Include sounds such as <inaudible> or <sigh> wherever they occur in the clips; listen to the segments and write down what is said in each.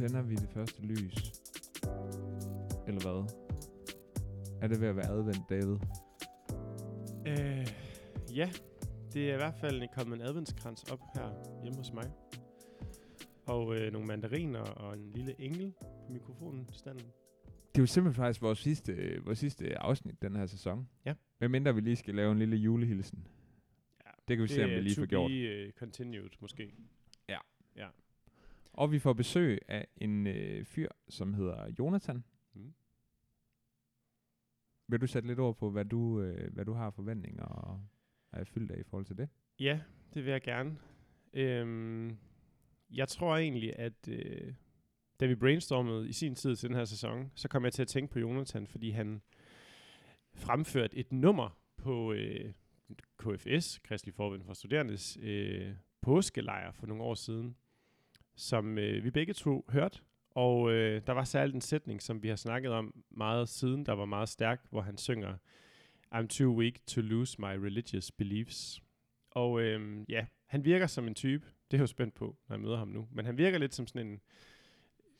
Tænder vi det første lys. Eller hvad? Er det ved at være advent, David? Øh, ja, det er i hvert fald kommet en adventskrans op her hjemme hos mig. Og øh, nogle mandariner og en lille engel på mikrofonen standen. Det er jo simpelthen faktisk vores sidste, øh, vores sidste afsnit den her sæson. Ja. Hvem mindre vi lige skal lave en lille julehilsen. Ja, Det kan vi se, om vi er lige to får gjort. be, uh, continued, måske. Og vi får besøg af en øh, fyr, som hedder Jonathan. Mm. Vil du sætte lidt ord på, hvad du, øh, hvad du har forventninger og er fyldt af i forhold til det? Ja, det vil jeg gerne. Øhm, jeg tror egentlig, at øh, da vi brainstormede i sin tid til den her sæson, så kom jeg til at tænke på Jonathan, fordi han fremførte et nummer på øh, KFS, Kristelig Forbund for Studerendes, øh, påskelejr for nogle år siden, som øh, vi begge to hørte. Og øh, der var særligt en sætning, som vi har snakket om meget siden, der var meget stærk, hvor han synger, I'm too weak to lose my religious beliefs. Og øh, ja, han virker som en type, det er jeg jo spændt på, når jeg møder ham nu, men han virker lidt som sådan en,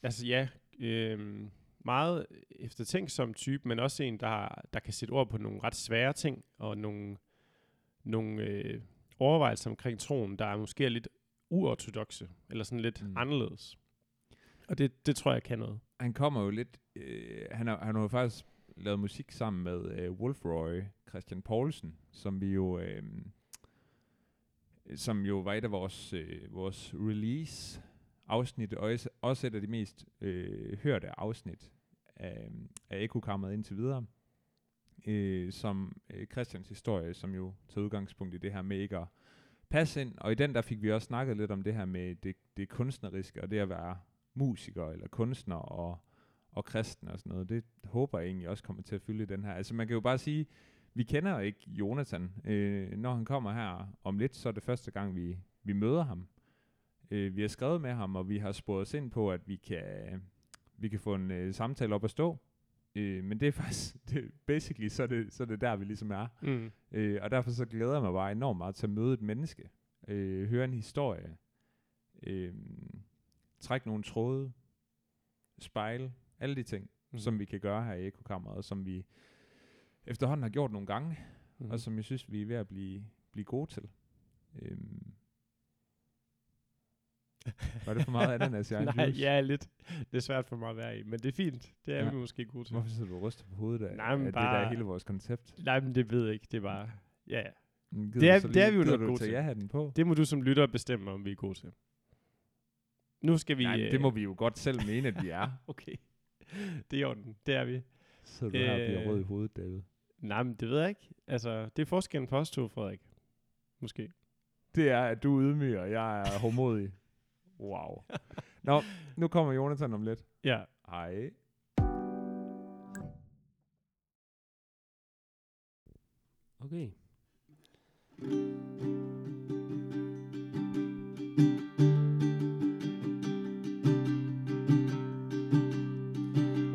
altså ja, øh, meget eftertænksom type, men også en, der, der kan sætte ord på nogle ret svære ting, og nogle, nogle øh, overvejelser omkring troen, der er måske er lidt uortodoxe, eller sådan lidt Mm. anderledes. Og det, det tror jeg kan noget. Han kommer jo lidt... Øh, han, har, han har jo faktisk lavet musik sammen med øh, Wolfroy Christian Poulsen, som vi jo... Øh, som jo var et af vores, øh, vores release afsnit, og også- også et af de mest øh, hørte afsnit af, af Ekokammeret indtil videre, øh, som øh, Christians historie, som jo tager udgangspunkt i det her med ikke at passe ind, og i den der fik vi også snakket lidt om det her med det, det kunstneriske, og det at være musiker eller kunstner og, og kristen og sådan noget. Det håber jeg egentlig også kommer til at fylde i den her. Altså man kan jo bare sige, vi kender ikke Jonathan. Øh, når han kommer her om lidt, så er det første gang, vi, vi møder ham. Øh, vi har skrevet med ham, og vi har sporet os ind på, at vi kan, vi kan få en øh, samtale op at stå. Øh, men det er faktisk, <laughs> det, basically, så er det, så er det der, vi ligesom er. Mm. Øh, og derfor så glæder jeg mig bare enormt meget til at møde et menneske. Øh, høre en historie. Øh, trække nogle tråde. Spejle. Alle de ting, mm. Som vi kan gøre her i Ekokammeret, og som vi efterhånden har gjort nogle gange. Mm. og som jeg synes, vi er ved at blive, blive gode til. Øhm. <laughs> Var det for meget ananas i <laughs> egen Nej, juice? ja, lidt. Det er svært for mig at være i, men det er fint. Det er Ja. vi måske gode til. Hvorfor sidder du og ryster på hovedet af, Nej, men af det der bare- er hele vores koncept? Nej, men det ved jeg ikke. Det er bare... Ja, ja. Mm, Det gider er- det er vi jo gider nok gode til. ja-hatten på? Det må du som lytter bestemme, om vi er gode til. Nu skal vi... Nej, øh, det må vi jo godt selv mene, at vi er. <laughs> Okay. Det er i orden. Det er vi. Så du her og bliver Øh. rød i hovedet, David. Nej, men det ved jeg ikke. Altså, det er forskellen på os to, Frederik. Måske. Det er, at du er ydmyg, og jeg er hårdmodig. Wow. <laughs> Nå, nu kommer Jonathan om lidt. Ja. Hej. Okay.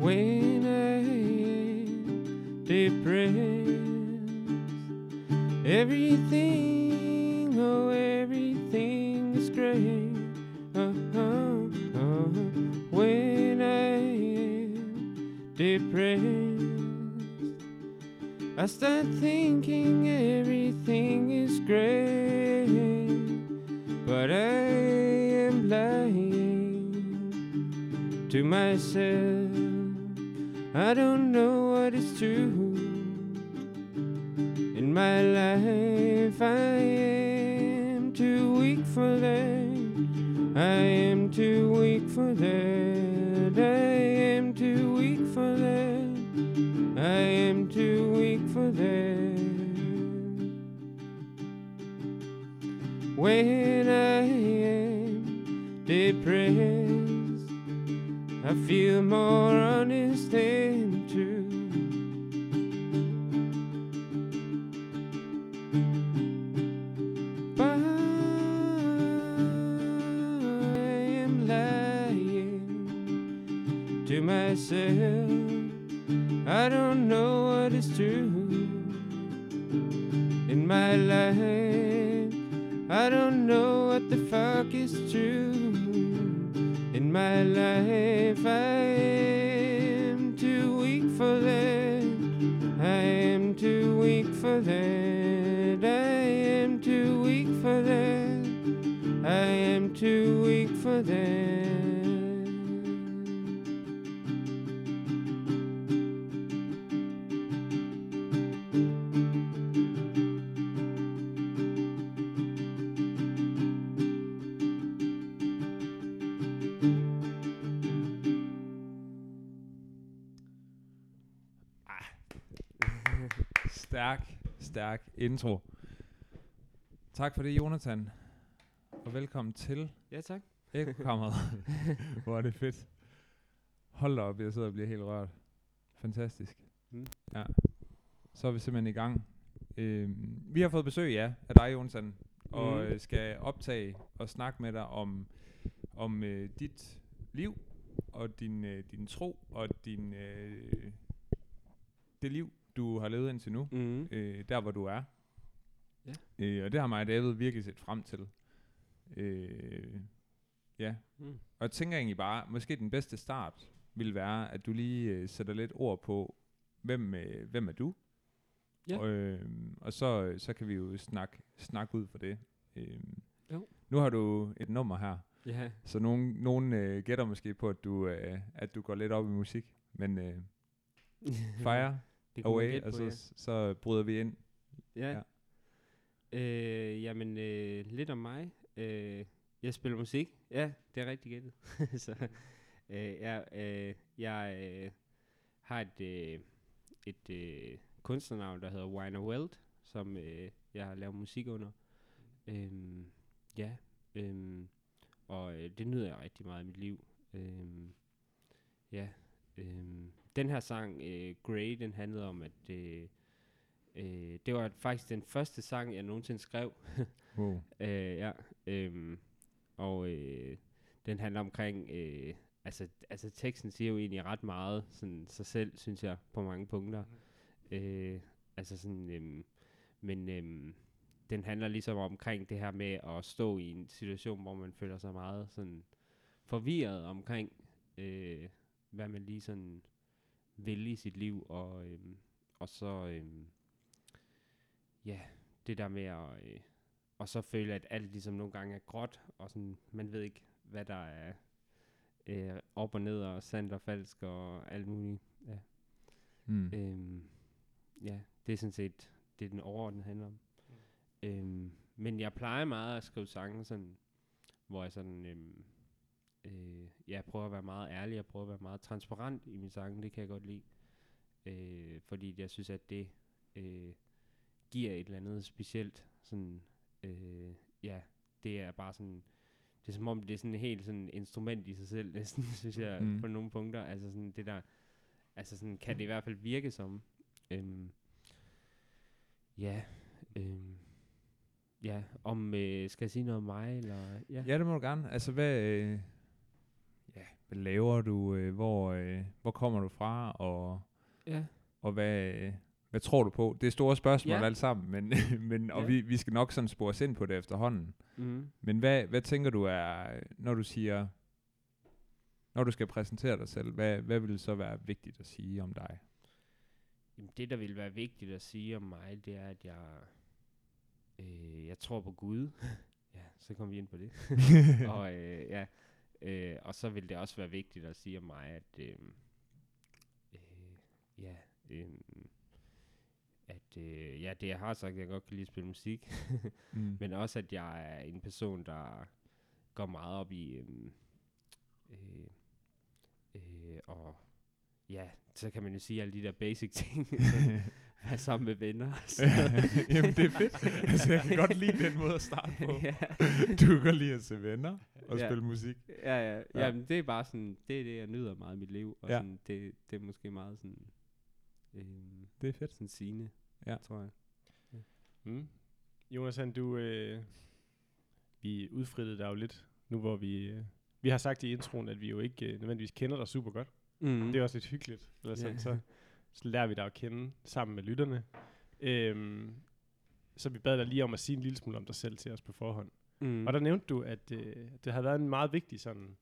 When I am depressed, everything, oh, everything is great. Depressed, I start thinking everything is great, but I am lying to myself. I don't know what is true. In my life, I am too weak for that. I am too weak for that. Am too weak for that. When I am depressed, I feel more honest in my life. I don't know what the fuck is true in my life. I am too weak for that. I am too weak for that. I am too weak for that. I am too weak for that. Stærk, intro. Tak for det, Jonathan. Og velkommen til Ja, tak. Ekokammeret. <laughs> Hvor er det fedt. Hold da op, jeg sidder og bliver helt rørt. Fantastisk. Mm. Ja. Så er vi simpelthen i gang. Øhm, vi har fået besøg, ja, af dig, Jonathan. Og Mm. øh, skal optage og snakke med dig om, om øh, dit liv, og din, øh, din tro, og din, øh, det liv, du har levet indtil nu Mm. øh, der hvor du er. Ja. Øh, og det har mig og David virkelig set frem til. Øh, ja. Mm. Og jeg tænker egentlig bare, måske den bedste start vil være, at du lige øh, sætter lidt ord på, hvem, øh, hvem er du? Ja. Og, øh, og så, øh, så kan vi jo snakke snak ud for det. Øh, Jo. Nu har du et nummer her, Ja. så nogen, nogen øh, gætter måske på, at du, øh, at du går lidt op i musik. Men øh, <laughs> fire det kunne away, og på, så, ja. så bryder vi ind. Ja. Ja. Øh, jamen, øh, lidt om mig. Øh, jeg spiller musik. Ja, det er rigtig gættet. <laughs> så, øh, jeg, øh, jeg øh, har et, øh, et øh, kunstnernavn, der hedder Winer Weld, som øh, jeg har lavet musik under. Øhm, ja, øhm, og øh, det nyder jeg rigtig meget i mit liv. Øhm, ja, øhm, den her sang, øh, Grey, den handlede om, at øh, øh, det var faktisk den første sang, jeg nogensinde skrev. Wow. <laughs> Øh, ja, øhm, og øh, den handler omkring, øh, altså, altså teksten siger jo egentlig ret meget sådan sig selv, synes jeg, på mange punkter. Øh, altså sådan, øhm, men øhm, den handler ligesom omkring det her med at stå i en situation, hvor man føler sig meget sådan forvirret omkring, øh, hvad man lige sådan i sit liv, og, øhm, og så, øhm, ja, det der med at, øh, og så føle, at alt ligesom nogle gange er gråt, og sådan, man ved ikke, hvad der er øh, op og ned, og sandt og falsk, og alt muligt. Ja. Mm. Øhm, ja, det er sådan set, det er den overordnede handler om. Øhm, men jeg plejer meget at skrive sange sådan, hvor jeg sådan, øhm, øh, jeg prøver at være meget ærlig, jeg prøver at være meget transparent i mine sange, det kan jeg godt lide. Øh, fordi jeg synes, at det øh, giver et eller andet specielt, sådan, øh, ja, det er bare sådan, det er som om, det er sådan et helt sådan instrument i sig selv, <laughs> næsten, synes jeg, Mm. på nogle punkter. Altså sådan det der, altså sådan kan det i hvert fald virke som. Øhm, ja, øhm, ja, om, øh, skal jeg sige noget om mig, eller, ja. Ja, det må du gerne. Altså, hvad, øh, ja, hvad laver du? Øh, hvor, øh, hvor kommer du fra? Og, ja. og hvad, øh, hvad tror du på? Det er store spørgsmål Ja. alt sammen, men, <laughs> men, og Ja. vi, vi skal nok sådan spore os ind på det efterhånden. Mm. Men hvad, hvad tænker du er, når du siger, når du skal præsentere dig selv, hvad, hvad vil så være vigtigt at sige om dig? Jamen, det, der vil være vigtigt at sige om mig, det er, at jeg, øh, jeg tror på Gud. <laughs> ja, så kommer vi ind på det. <laughs> og, øh, ja, øh, og så vil det også være vigtigt at sige om mig, at øh, øh, ja, øh, at øh, ja, det jeg har sagt, jeg godt kan lide at spille musik, <laughs> mm. men også at jeg er en person, der går meget op i øh, øh, øh, og ja, så kan man jo sige alle de der basic ting, <laughs> være <laughs> sammen med venner. så- Jamen, det er fedt. Altså, jeg kan godt lide den måde at starte på. <laughs> ja. Du kan godt lide at se venner og Ja. spille musik. Ja, ja. Ja. ja. Jamen, det er bare sådan, det er det, jeg nyder meget i mit liv. Og Ja. ja. sådan, det, det er måske meget sådan, øhm, Det er fedt. sådan sigende, Ja. tror jeg. Mm. Jonas, han, du, øh, vi udfrittede dig jo lidt, nu hvor vi, øh, vi har sagt i introen, at vi jo ikke øh, nødvendigvis kender dig super godt. Mm. Det er også lidt hyggeligt, eller sådan, Ja. så, så lærer vi dig at kende sammen med lytterne. Øhm, så vi bad dig lige om at sige en lille smule om dig selv til os på forhånd. mm. Og der nævnte du, at øh, det havde været en meget vigtig sådan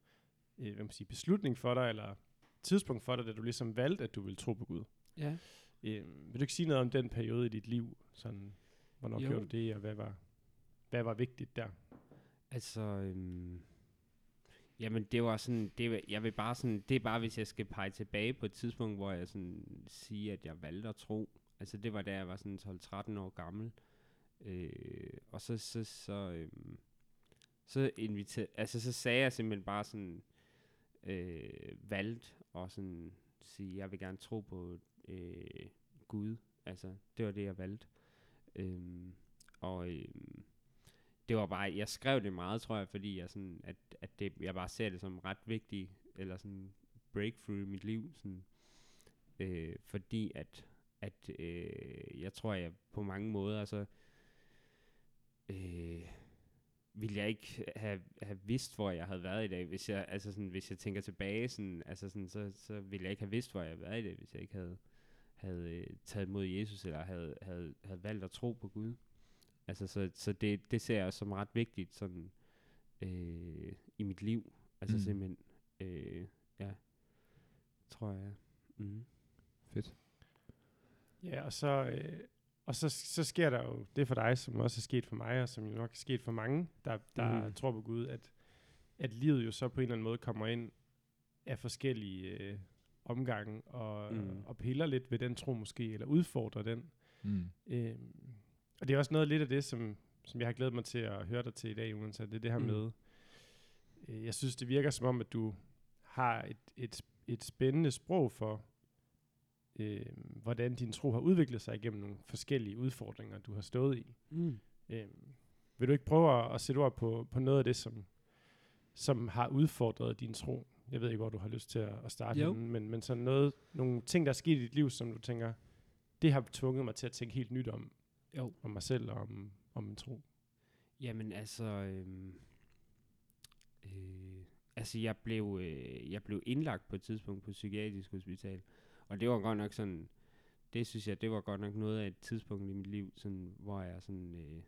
øh, hvad man siger, beslutning for dig, eller tidspunkt for dig, da du ligesom valgte, at du ville tro på Gud. Ja. Øh, vil du ikke sige noget om den periode i dit liv? Sådan, hvornår jo. gjorde du det, og hvad var, hvad var vigtigt der? Altså, øhm, jamen det var sådan, det, var- jeg vil bare sådan, det er bare, hvis jeg skal pege tilbage på et tidspunkt, hvor jeg sådan siger, at jeg valgte at tro. Altså det var da jeg var sådan 12-13 år gammel. Øh, og så, så, så, øhm, så inviter, altså så sagde jeg simpelthen bare sådan, øh, valgt og sådan sige, jeg vil gerne tro på øh, Gud. Altså det var det, jeg valgte. Øhm, og øh, det var bare, jeg skrev det meget, tror jeg, fordi jeg sådan, at, at det, jeg bare ser det som ret vigtigt, eller sådan breakthrough i mit liv, sådan, øh, fordi at, at øh, jeg tror, jeg på mange måder, så øh, ville jeg ikke have, have vidst, hvor jeg havde været i dag, hvis jeg, altså sådan, hvis jeg tænker tilbage, sådan, altså sådan, så, så ville jeg ikke have vidst, hvor jeg havde været i dag, hvis jeg ikke havde, havde øh, taget imod Jesus, eller havde, havde, havde valgt at tro på Gud. Altså, så, så det, det ser jeg som ret vigtigt sådan, øh, i mit liv. Altså Mm. simpelthen, øh, ja, tror jeg. Mm. Fedt. Ja, og så, øh, og så, så sker der jo det for dig, som også er sket for mig, og som jo nok er sket for mange, der, der mm. tror på Gud, at, at livet jo så på en eller anden måde kommer ind af forskellige øh, omgange, og, Mm. og piller lidt ved den tro måske, eller udfordrer den. Mm. Øhm, og det er også noget lidt af det, som, som jeg har glædet mig til at høre dig til i dag, Jonas, det er det her Mm. med, øh, jeg synes, det virker som om, at du har et, et, et spændende sprog for, øh, hvordan din tro har udviklet sig igennem nogle forskellige udfordringer, du har stået i. Mm. Øh, vil du ikke prøve at, at sætte ord på, på noget af det, som, som har udfordret din tro? Jeg ved ikke, hvor du har lyst til at, at starte henne, men, men sådan noget, nogle ting, der er sket i dit liv, som du tænker, det har tvunget mig til at tænke helt nyt om, Jo. om mig selv og om, om min tro. Jamen altså, øhm, øh, altså jeg blev, øh, jeg blev indlagt på et tidspunkt på psykiatrisk hospital, og det var godt nok sådan, det synes jeg, det var godt nok noget af et tidspunkt i mit liv, sådan, hvor jeg sådan øh,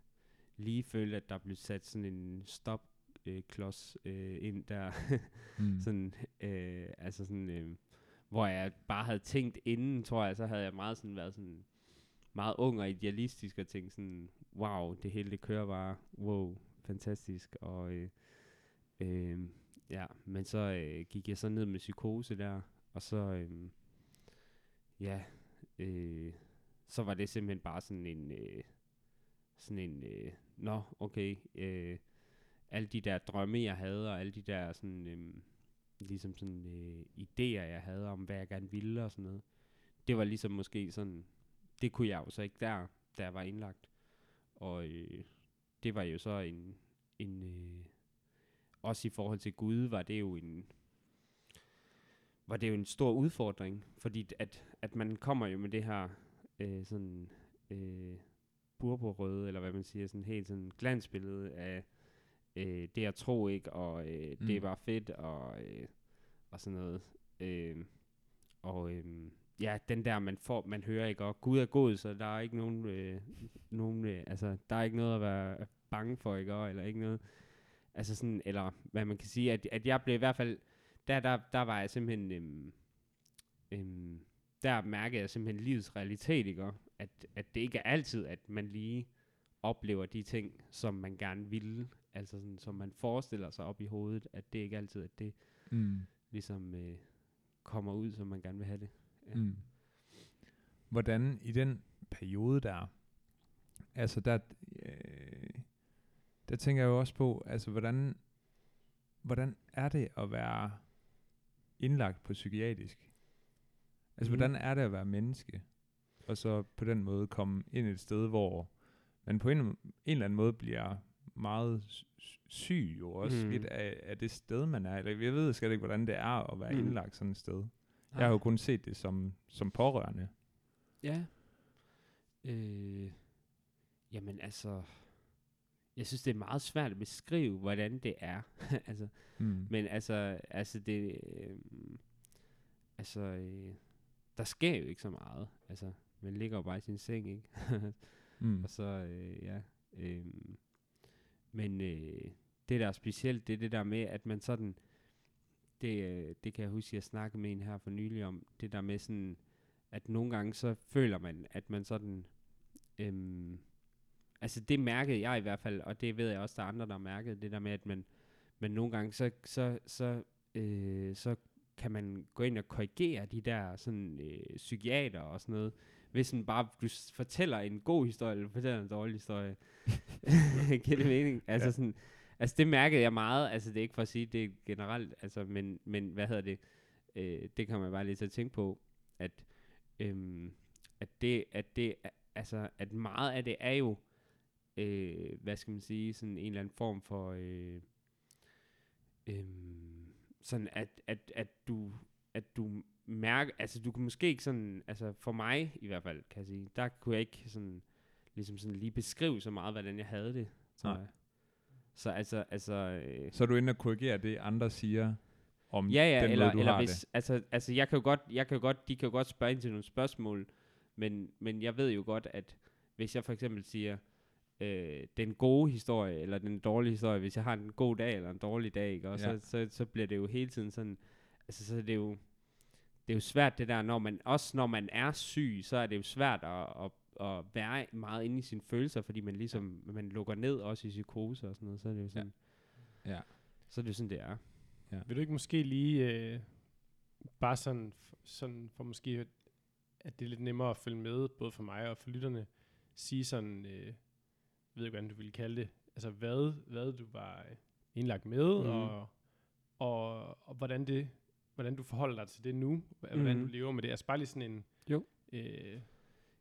lige følte, at der blev sat sådan en stop øh, klods øh, ind der, <laughs> Mm. sådan, øh, altså sådan, øh, hvor jeg bare havde tænkt inden, tror jeg, så havde jeg meget sådan været sådan, meget ung og idealistisk og tænkte sådan, wow, det hele det kører bare, wow, fantastisk, og øh, øh, ja, men så øh, gik jeg så ned med psykose der, og så, øh, ja, øh, så var det simpelthen bare sådan en, øh, sådan en, øh, nå, okay, øh, alle de der drømme, jeg havde, og alle de der sådan, øh, ligesom sådan øh, idéer, jeg havde om, hvad jeg gerne ville og sådan noget, det var ligesom måske sådan, det kunne jeg jo så ikke der, da jeg var indlagt. Og øh, det var jo så en, en øh, også i forhold til Gud, var det jo en, var det jo en stor udfordring, fordi at, at man kommer jo med det her øh, sådan øh, burborøde, eller hvad man siger, sådan helt sådan glansbillede af øh, det at tro ikke, og øh, mm. det er bare fedt, og, øh, og sådan noget. Øh, og øh, ja, den der, man får, man hører ikke, og Gud er god, så der er ikke nogen, øh, nogen øh, altså, der er ikke noget at være bange for, ikke, og, eller ikke noget, altså sådan, eller hvad man kan sige, at, at jeg blev i hvert fald, der, der, der var jeg simpelthen, øhm, øhm, der mærkede jeg simpelthen livets realitet, ikke, og at, at det ikke er altid, at man lige oplever de ting, som man gerne ville, altså sådan, som man forestiller sig op i hovedet, at det ikke altid, at det Mm. ligesom øh, kommer ud, som man gerne vil have det. Ja. Mm. Hvordan i den periode der, altså der, øh, der tænker jeg jo også på, altså hvordan, hvordan er det at være indlagt på psykiatrisk? Altså Mhm. hvordan er det at være menneske? Og så på den måde komme ind et sted, hvor man på en, en eller anden måde bliver meget syg jo også Mhm. lidt af, af det sted, man er. Eller jeg ved slet ikke, hvordan det er at være Mhm. indlagt sådan et sted. Jeg har jo kun set det som, som pårørende. Ja. Øh, jamen altså, jeg synes, det er meget svært at beskrive, hvordan det er. <laughs> altså, Mm. men altså, altså det, øh, altså, øh, der sker jo ikke så meget. Altså, man ligger jo bare i sin seng, ikke? <laughs> Mm. Og så, øh, ja. Øh, men øh, det der er specielt, det er det der med, at man sådan, øh, det kan jeg huske, jeg snakkede med en her for nylig om, det der med sådan, at nogle gange så føler man, at man sådan, øhm, altså det mærkede jeg i hvert fald, og det ved jeg også, der er andre, der har mærket, det der med, at man, men nogle gange, så, så, så, øh, så kan man gå ind og korrigere de der sådan, øh, psykiater og sådan noget, hvis sådan bare, du fortæller en god historie, eller fortæller en dårlig historie. <laughs> Giver det mening? Altså Ja. sådan, altså det mærkede jeg meget, altså det er ikke for at sige, det er generelt, altså, men, men hvad hedder det, øh, det kan man bare lige til at tænke på, at, øhm, at det, at det, altså, at meget af det er jo, øh, hvad skal man sige, sådan en eller anden form for, øh, øhm, sådan at, at, at du, at du mærker, altså du kan måske ikke sådan, altså for mig i hvert fald, kan jeg sige, der kunne jeg ikke sådan, ligesom sådan lige beskrive så meget, hvordan jeg havde det, Nej. jeg. Så altså, altså, øh, Så er du inde og korrigere det, andre siger om ja, ja, den eller, måde, du eller har hvis, altså, altså jeg kan jo godt, jeg kan jo godt, de kan jo godt spørge ind til nogle spørgsmål, men, men jeg ved jo godt, at hvis jeg for eksempel siger, øh, den gode historie, eller den dårlige historie, hvis jeg har en god dag, eller en dårlig dag, ikke? Og Ja. så, så, så bliver det jo hele tiden sådan, altså så er det jo, det er jo svært det der, når man, også når man er syg, så er det jo svært at, at, at være meget inde i sine følelser, fordi man ligesom, man lukker ned også i psykose og sådan noget, så er det jo sådan, Ja. så er det jo sådan, det er. Vil du ikke måske lige, øh, bare sådan, sådan for måske, at det er lidt nemmere at følge med, både for mig og for lytterne, sige sådan, øh, jeg ved ikke, hvordan du ville kalde det, altså hvad, hvad du var øh, indlagt med, Mhm. og, og, og hvordan det, hvordan du forholder dig til det nu, hvordan Mhm. du lever med det. Altså bare lige sådan en, Jo. Øh,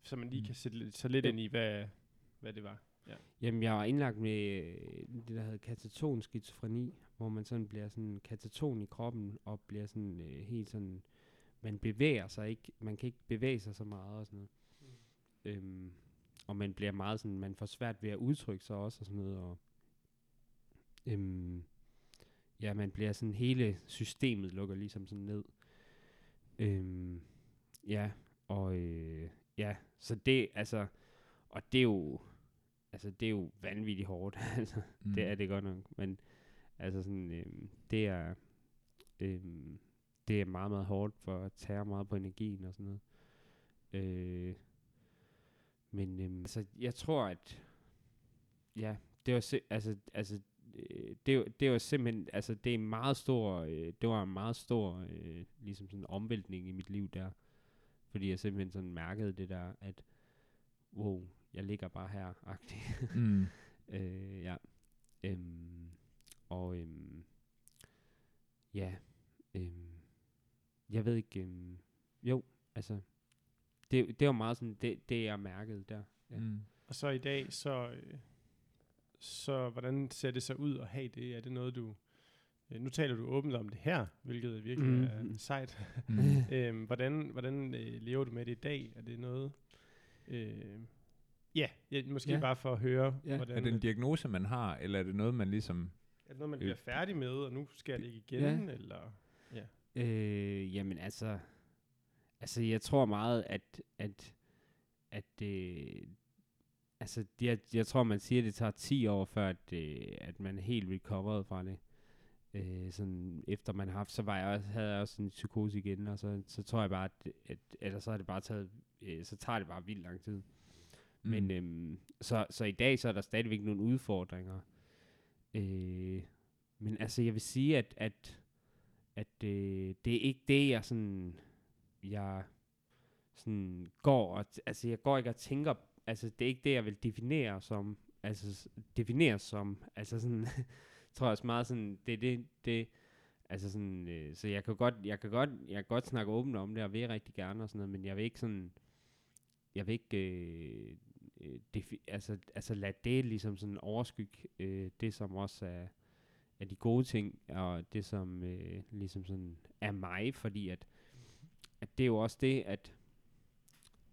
så man lige Mm. kan sætte så lidt Jo. ind i, hvad, hvad det var. Jamen, jeg var indlagt med øh, det, der hedder kataton skizofreni, hvor man sådan bliver sådan kataton i kroppen, og bliver sådan øh, helt sådan, man bevæger sig ikke, man kan ikke bevæge sig så meget og sådan noget. Øhm, og man bliver meget sådan, man får svært ved at udtrykke sig også og sådan noget, og øhm, ja, man bliver sådan, hele systemet lukker ligesom sådan ned. Øhm, ja, og øh, ja, så det, altså, og det er jo, altså det er jo vanvittigt hårdt, <laughs> altså, Mm. det er det godt nok, men altså sådan, øhm, det er, øhm, det er meget, meget hårdt for at tage meget på energien og sådan noget. Øh, men øhm, altså, jeg tror, at ja, det var, altså, altså, øh, det, det var simpelthen, altså, det er en meget stor, øh, det var en meget stor, øh, ligesom sådan omvæltning i mit liv der, fordi jeg simpelthen sådan mærkede det der, at, wow, jeg ligger bare her, agtigt. Mm. <laughs> Øh, ja. Øhm, og øhm, ja, øhm, jeg ved ikke, øhm, jo, altså, det, det var meget sådan, det, det jeg mærkede der. Ja. Mm. Og så i dag, så, øh, så hvordan ser det så ud at have det? Er det noget, du... Øh, nu taler du åbent om det her, hvilket virkelig mm. er Mhm. sejt. Mm. <laughs> øhm, hvordan hvordan øh, lever du med det i dag? Er det noget... Øh, ja, ja, måske Ja. ja. bare for at høre, Ja. hvordan... Er det en diagnose, man har, eller er det noget, man ligesom... er det noget, man Øh. bliver færdig med, og nu skal det ikke igen? Ja. Eller? Øh, jamen altså, altså jeg tror meget, at, at, at øh, altså jeg, jeg tror, man siger, at det tager 10 år, før at, øh, at man er helt recovered fra det. Øh, sådan efter man har haft, så var jeg også, havde jeg også en psykose igen, og så, så tror jeg bare, at, at eller så har det bare taget, øh, så tager det bare vildt lang tid. Mm. Men øhm, så, så i dag så er der stadigvæk nogle udfordringer. Øh, men altså jeg vil sige, at, at, at øh, det er ikke det, jeg sådan, jeg sådan går og, altså jeg går ikke og tænker, altså det er ikke det, jeg vil definere som, altså definere som, altså sådan, <laughs> tror jeg også meget sådan, det er det, det, altså sådan, øh, så jeg kan godt, jeg kan godt, jeg kan godt snakke åbent om det, og vil rigtig gerne og sådan noget, men jeg vil ikke sådan, jeg vil ikke, øh, øh defi- altså, altså lade det ligesom sådan overskygge øh, det, som også er, er de gode ting, og det, som øh, ligesom sådan er mig, fordi at, at det er jo også det, at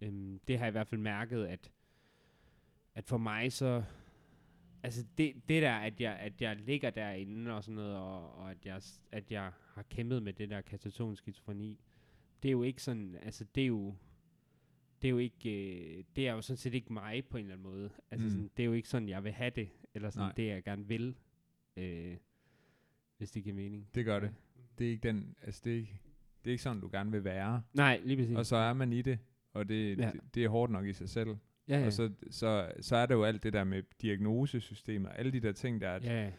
øhm, det har jeg i hvert fald mærket, at, at for mig så, altså det, det der, at jeg, at jeg ligger derinde og sådan noget, og, og at, jeg, at jeg har kæmpet med det der kataton skizofreni, det er jo ikke sådan, altså det er jo, det er jo ikke, øh, det er jo sådan set ikke mig på en eller anden måde. Altså Mm. sådan, det er jo ikke sådan, jeg vil have det, eller sådan Nej. det, jeg gerne vil, øh, hvis det giver mening. Det gør det. det er ikke den, altså det er ikke, det er ikke sådan, du gerne vil være. Nej, lige præcis. Og så er man i det, og det, ja. det, det er hårdt nok i sig selv. Ja, ja. Og så, så, så er der jo alt det der med diagnosesystemer, alle de der ting, der er, at, ja, ja.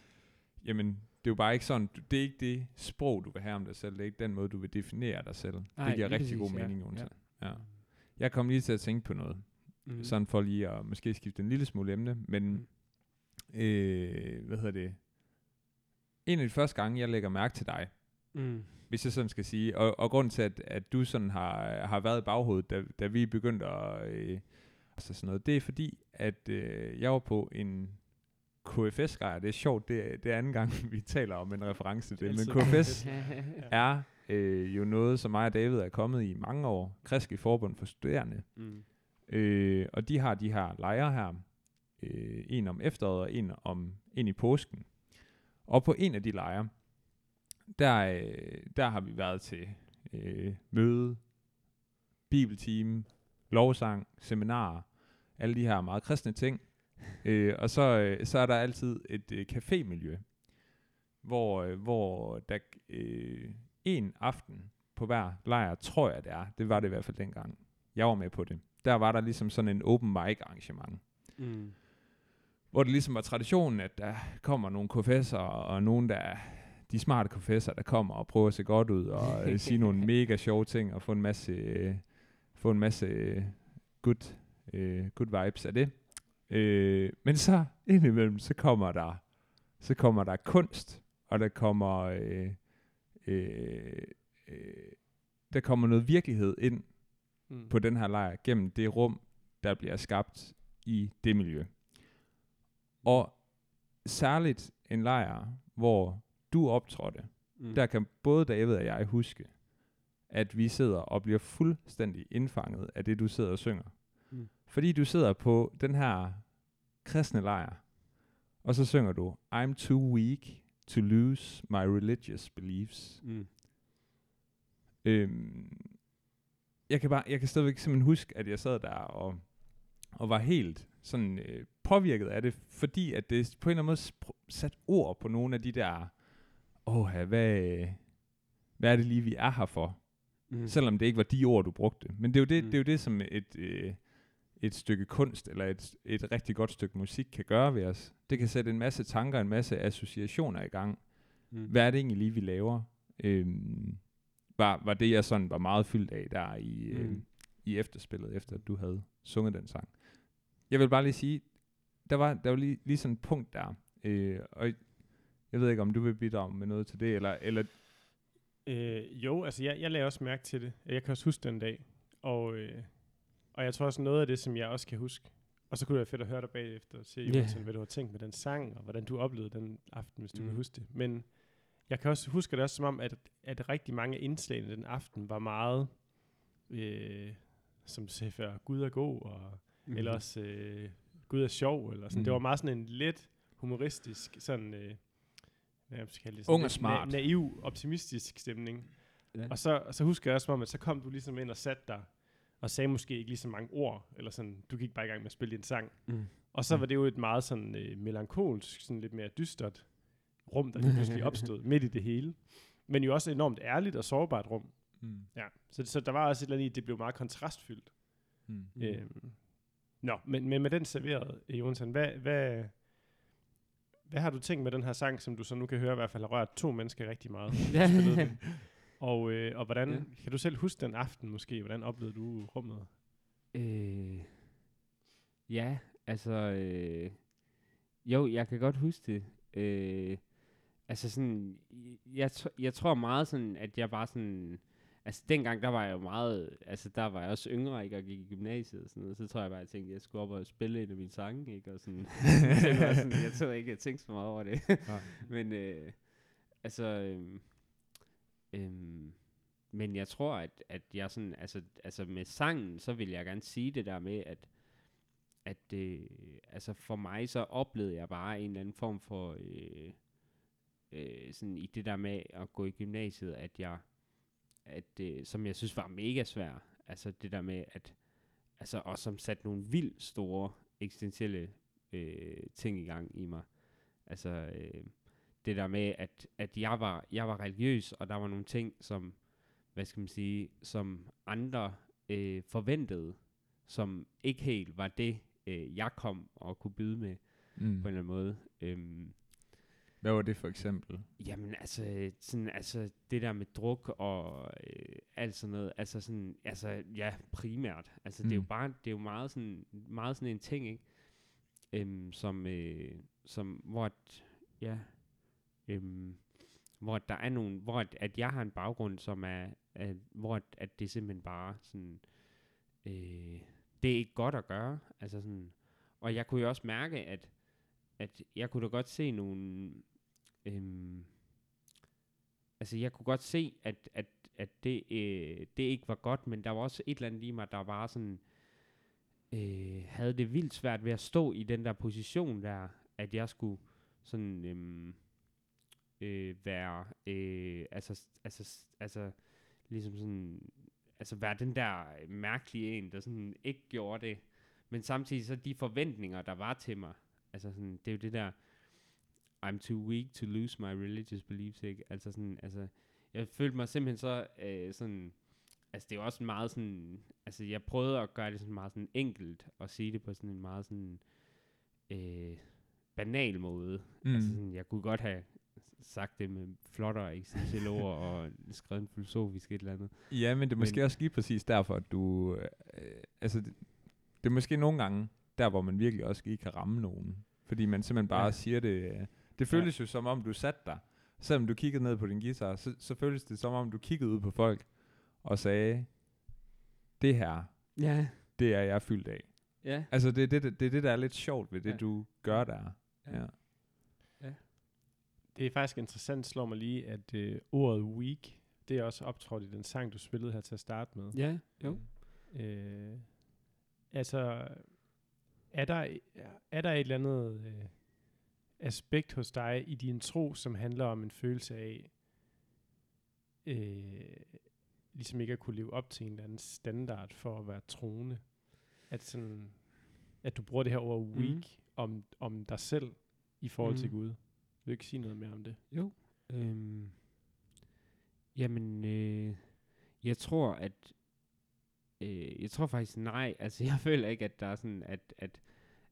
jamen, det er jo bare ikke sådan, det er ikke det sprog, du vil have om dig selv, det er ikke den måde, du vil definere dig selv. Nej, det giver rigtig god præcis, ja. mening, Jonathan. Ja. ja. Jeg kom lige til at tænke på noget, Mm. sådan for lige at måske skifte en lille smule emne, men, Mm. øh, hvad hedder det, en af de første gange, jeg lægger mærke til dig, Mm. hvis jeg sådan skal sige, og, og grunden til, at, at du sådan har, har været i baghovedet, da, da vi begyndte at, øh, altså sådan noget, det er fordi, at øh, jeg var på en KFS-gejr, det er sjovt, det er, det er anden gang, <laughs> vi taler om en reference til det, men. KFS <laughs> er øh, jo noget, som mig og David er kommet i mange år, Kriske Forbund for Studerende, mm. øh, og de har de her lejre her, øh, en om efteråret og en om en i påsken. Og på en af de lejre, der, øh, der har vi været til øh, møde, bibeltime, lovsang, seminarer, alle de her meget kristne ting. øh, og så, øh, så er der altid et øh, cafémiljø, hvor, øh, hvor der øh, en aften på hver lejr, tror jeg det er, det var det i hvert fald dengang, jeg var med på det, der var der ligesom sådan en open mic arrangement Mm. hvor det ligesom var traditionen, at der kommer nogle KFS'er, og nogen, der er de smarte KFS'er, der kommer og prøver at se godt ud, og øh, sige nogle <laughs> mega sjove ting, og få en masse, øh, få en masse øh, good, øh, good vibes af det. Øh, men så indimellem, så kommer der, så kommer der kunst, og der kommer, øh, øh, øh, der kommer noget virkelighed ind Mm. på den her lejr gennem det rum, der bliver skabt i det miljø. Og særligt en lejr, hvor du optrådte, Mm. der kan både David og jeg huske, at vi sidder og bliver fuldstændig indfanget af det, du sidder og synger. Mm. Fordi du sidder på den her kristne lejr, og så synger du, I'm too weak to lose my religious beliefs. Mm. Øhm, jeg kan bare, jeg kan stadigvæk simpelthen huske, at jeg sad der og, og var helt sådan øh, påvirket af det, fordi at det på en eller anden måde spr- sat ord på nogle af de der, åh, hvad, hvad er det lige, vi er her for? Mm. Selvom det ikke var de ord, du brugte. Men det er jo det, Mm. det, er jo det som et, øh, et stykke kunst, eller et, et rigtig godt stykke musik kan gøre ved os. Det kan sætte en masse tanker, en masse associationer i gang. Mm. Hvad er det egentlig lige, vi laver? Øhm, var, var det, jeg sådan var meget fyldt af der i, øh, Mm. i efterspillet, efter at du havde sunget den sang. Jeg vil bare lige sige, der var, der var lige, lige sådan et punkt der, øh, og jeg ved ikke, om du vil bidrage med noget til det, eller, eller Øh, jo, altså jeg, jeg lagde også mærke til det. Jeg kan også huske den dag. Og, øh, og jeg tror også noget af det, som jeg også kan huske. Og så kunne det være fedt at høre dig bagefter og se, yeah. hvad du har tænkt med den sang, og hvordan du oplevede den aften, hvis du Mm. kan huske det. Men jeg kan også huske det også som om, at, at rigtig mange af indslagene den aften var meget, øh, som du sagde før, Gud er god, og Mm. eller også øh, Gud er sjov, eller sådan. Mm. Det var meget sådan en let humoristisk, sådan, øh, skal kalde Ung og smart. Na- naiv, optimistisk stemning. Ja. Og så, og så husker jeg også, om, at så kom du ligesom ind og satte dig, og sagde måske ikke lige så mange ord, eller sådan, du gik bare i gang med at spille din sang. Mm. Og så Mm. var det jo et meget sådan øh, melankolsk, sådan lidt mere dystert rum, der pludselig <laughs> opstod midt i det hele. Men jo også et enormt ærligt og sårbart rum. mm, Ja. Så, så der var også et eller andet i, det blev meget kontrastfyldt. mm. Øhm, nå, men, men med den serveret, Jonathan, hvad, hvad, hvad har du tænkt med den her sang, som du så nu kan høre i hvert fald har rørt to mennesker rigtig meget? <laughs> Ja. og, øh, og hvordan, Ja. kan du selv huske den aften måske? Hvordan oplevede du rummet? Øh, ja, altså, øh, jo, jeg kan godt huske det. Øh, altså sådan, jeg, jeg tror meget sådan, at jeg bare sådan, altså dengang, der var jeg jo meget, altså der var jeg også yngre, ikke, og gik i gymnasiet og sådan noget, så tror jeg bare, at jeg tænkte, at jeg skulle op og spille en af mine sange, ikke, og sådan, <laughs> det var sådan jeg tror ikke, jeg tænkte så meget over det. <laughs> Men øh, altså, øhm, øhm, men jeg tror, at, at jeg sådan, altså, altså med sangen, så vil jeg gerne sige det der med, at, at øh, altså for mig, så oplevede jeg bare en eller anden form for, øh, øh, sådan i det der med at gå i gymnasiet, at jeg, at, øh, som jeg synes var mega svært, altså det der med, at, altså, og som satte nogle vildt store eksistentielle øh, ting i gang i mig. Altså, øh, det der med, at, at jeg, var, jeg var religiøs, og der var nogle ting, som, hvad skal man sige, som andre øh, forventede, som ikke helt var det, øh, jeg kom og kunne byde med Mm. på en eller anden måde. Øhm, Hvad var det for eksempel? Jamen altså, sådan, altså det der med druk og øh, alt sådan noget, altså sådan, altså ja, primært. Altså mm. det er jo Mm. bare, det er jo meget sådan, meget sådan en ting, ikke? Øhm, som, øh, som, hvor, at, ja, øhm, hvor der er nogle, hvor at, at jeg har en baggrund, som er, at, hvor at, at det simpelthen bare sådan, øh, det er ikke godt at gøre, altså sådan, og jeg kunne jo også mærke, at, at jeg kunne da godt se nogle, øhm, altså jeg kunne godt se, at, at, at det, øh, det ikke var godt, men der var også et eller andet i mig, der var sådan, øh, havde det vildt svært ved at stå i den der position der, at jeg skulle sådan øhm, øh, være, øh, altså, altså, altså, ligesom sådan, altså være den der mærkelige en, der sådan ikke gjorde det, men samtidig så de forventninger, der var til mig, altså sådan, det er jo det der, I'm too weak to lose my religious beliefs, ikke? Altså sådan, altså, jeg følte mig simpelthen så øh, sådan, altså det er også meget sådan, altså jeg prøvede at gøre det sådan meget sådan enkelt, og sige det på sådan en meget sådan, øh, banal måde. Mm. Altså sådan, jeg kunne godt have sagt det med flottere eksistentielle ord, og skrevet en filosofisk et eller andet. Ja, men det er måske Men- også lige præcis derfor, at du... Øh, altså, det, det er måske nogle gange, der hvor man virkelig også ikke kan ramme nogen. Fordi man simpelthen bare Ja. ja. siger det... Det føles jo som om, du satte dig. Selvom du kiggede ned på din guitar, så, så føles det som om, du kiggede ud på folk og sagde, det her, Ja, det er jeg fyldt af. ja. Altså, det er det, det, det, er det der er lidt sjovt ved det, Ja. ja. du gør der. Ja. Ja. Det er faktisk interessant, slår mig lige, at øh, ordet weak, det er også optrådt i den sang, du spillede her til at starte med. Ja, jo. Øh, altså, er der, er der et eller andet øh, aspekt hos dig i din tro, som handler om en følelse af, øh, ligesom ikke at kunne leve op til en eller anden standard for at være troende? At, sådan, at du bruger det her ord Mhm. weak om, om dig selv i forhold til Mhm. Gud. Vil du ikke sige noget mere om det? Jo. Øhm, jamen, øh, jeg tror, at øh, jeg tror faktisk nej. Altså, jeg <laughs> føler ikke, at der er sådan, at, at,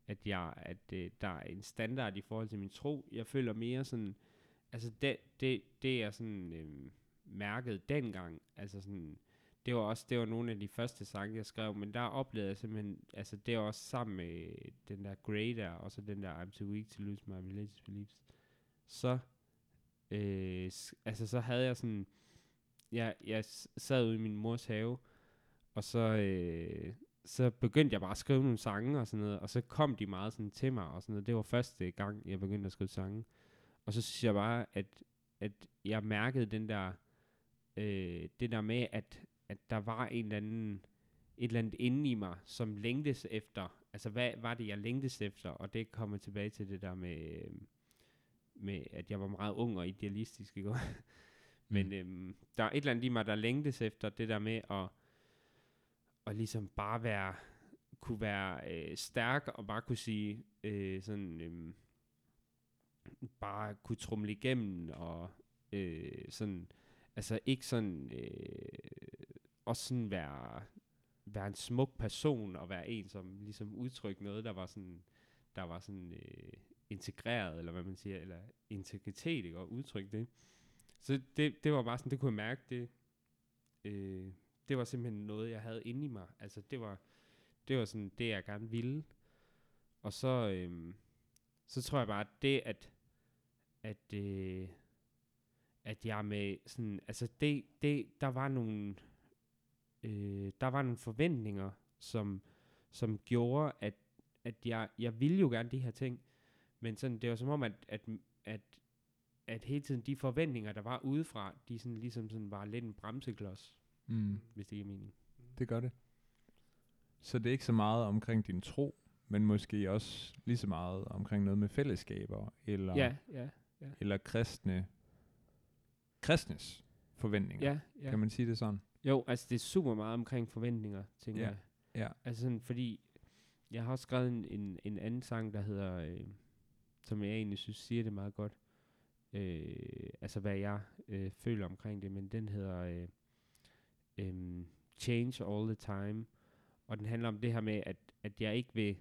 at, jeg, at øh, der er en standard i forhold til min tro. Jeg føler mere sådan, altså det, det, det er sådan øh, mærket dengang. Altså sådan, det var også, det var nogle af de første sange, jeg skrev, men der oplevede jeg simpelthen, altså det er også sammen med den der Grey der, og så den der I'm too weak to lose my religious beliefs, så øh, altså så havde jeg sådan, jeg, jeg sad ude i min mors have, og så, øh, så begyndte jeg bare at skrive nogle sange og sådan noget, og så kom de meget sådan til mig og sådan noget. Det var første gang, jeg begyndte at skrive sange. Og så synes jeg bare, at, at jeg mærkede den der, øh, det der med, at, at der var en eller anden, et eller andet inde i mig, som længtes efter, altså hvad var det, jeg længtes efter, og det kommer tilbage til det der med, øh, med at jeg var meget ung og idealistisk, ikke? <laughs> Men øhm, der er et eller andet i mig, der længtes efter det der med at, og ligesom bare være, kunne være øh, stærk og bare kunne sige øh, sådan, øh, bare kunne trumle igennem og øh, sådan, altså ikke sådan, øh, også sådan være, være en smuk person og være en, som ligesom udtrykte noget, der var sådan, der var sådan øh, integreret, eller hvad man siger, eller integritet, ikke? og udtrykke det. Så det, det var bare sådan, det kunne jeg mærke, det, øh, det var simpelthen noget, jeg havde inde i mig. Altså det var, det var sådan det, jeg gerne ville. Og så, øhm, så tror jeg bare, at det, at, at, øh, at jeg med sådan, altså det, det, der var nogle, øh, der var nogle forventninger, som, som gjorde, at, at jeg, jeg ville jo gerne de her ting, men sådan, det var som om, at, at, at, at hele tiden de forventninger, der var udefra, de sådan ligesom sådan var lidt en bremseklods, Mm. hvis det giver mening. Det gør det. Så det er ikke så meget omkring din tro, men måske også lige så meget omkring noget med fællesskaber, eller, Ja, ja, eller kristne, kristnes forventninger. ja, ja. Kan man sige det sådan? Jo, altså det er super meget omkring forventninger, tænker Ja, jeg. ja. Altså sådan, fordi jeg har også skrevet en, en, en anden sang, der hedder, øh, som jeg egentlig synes siger det meget godt. øh, altså hvad jeg øh, føler omkring det, men den hedder øh, øh, Change All the Time, og den handler om det her med, at, at jeg ikke vil,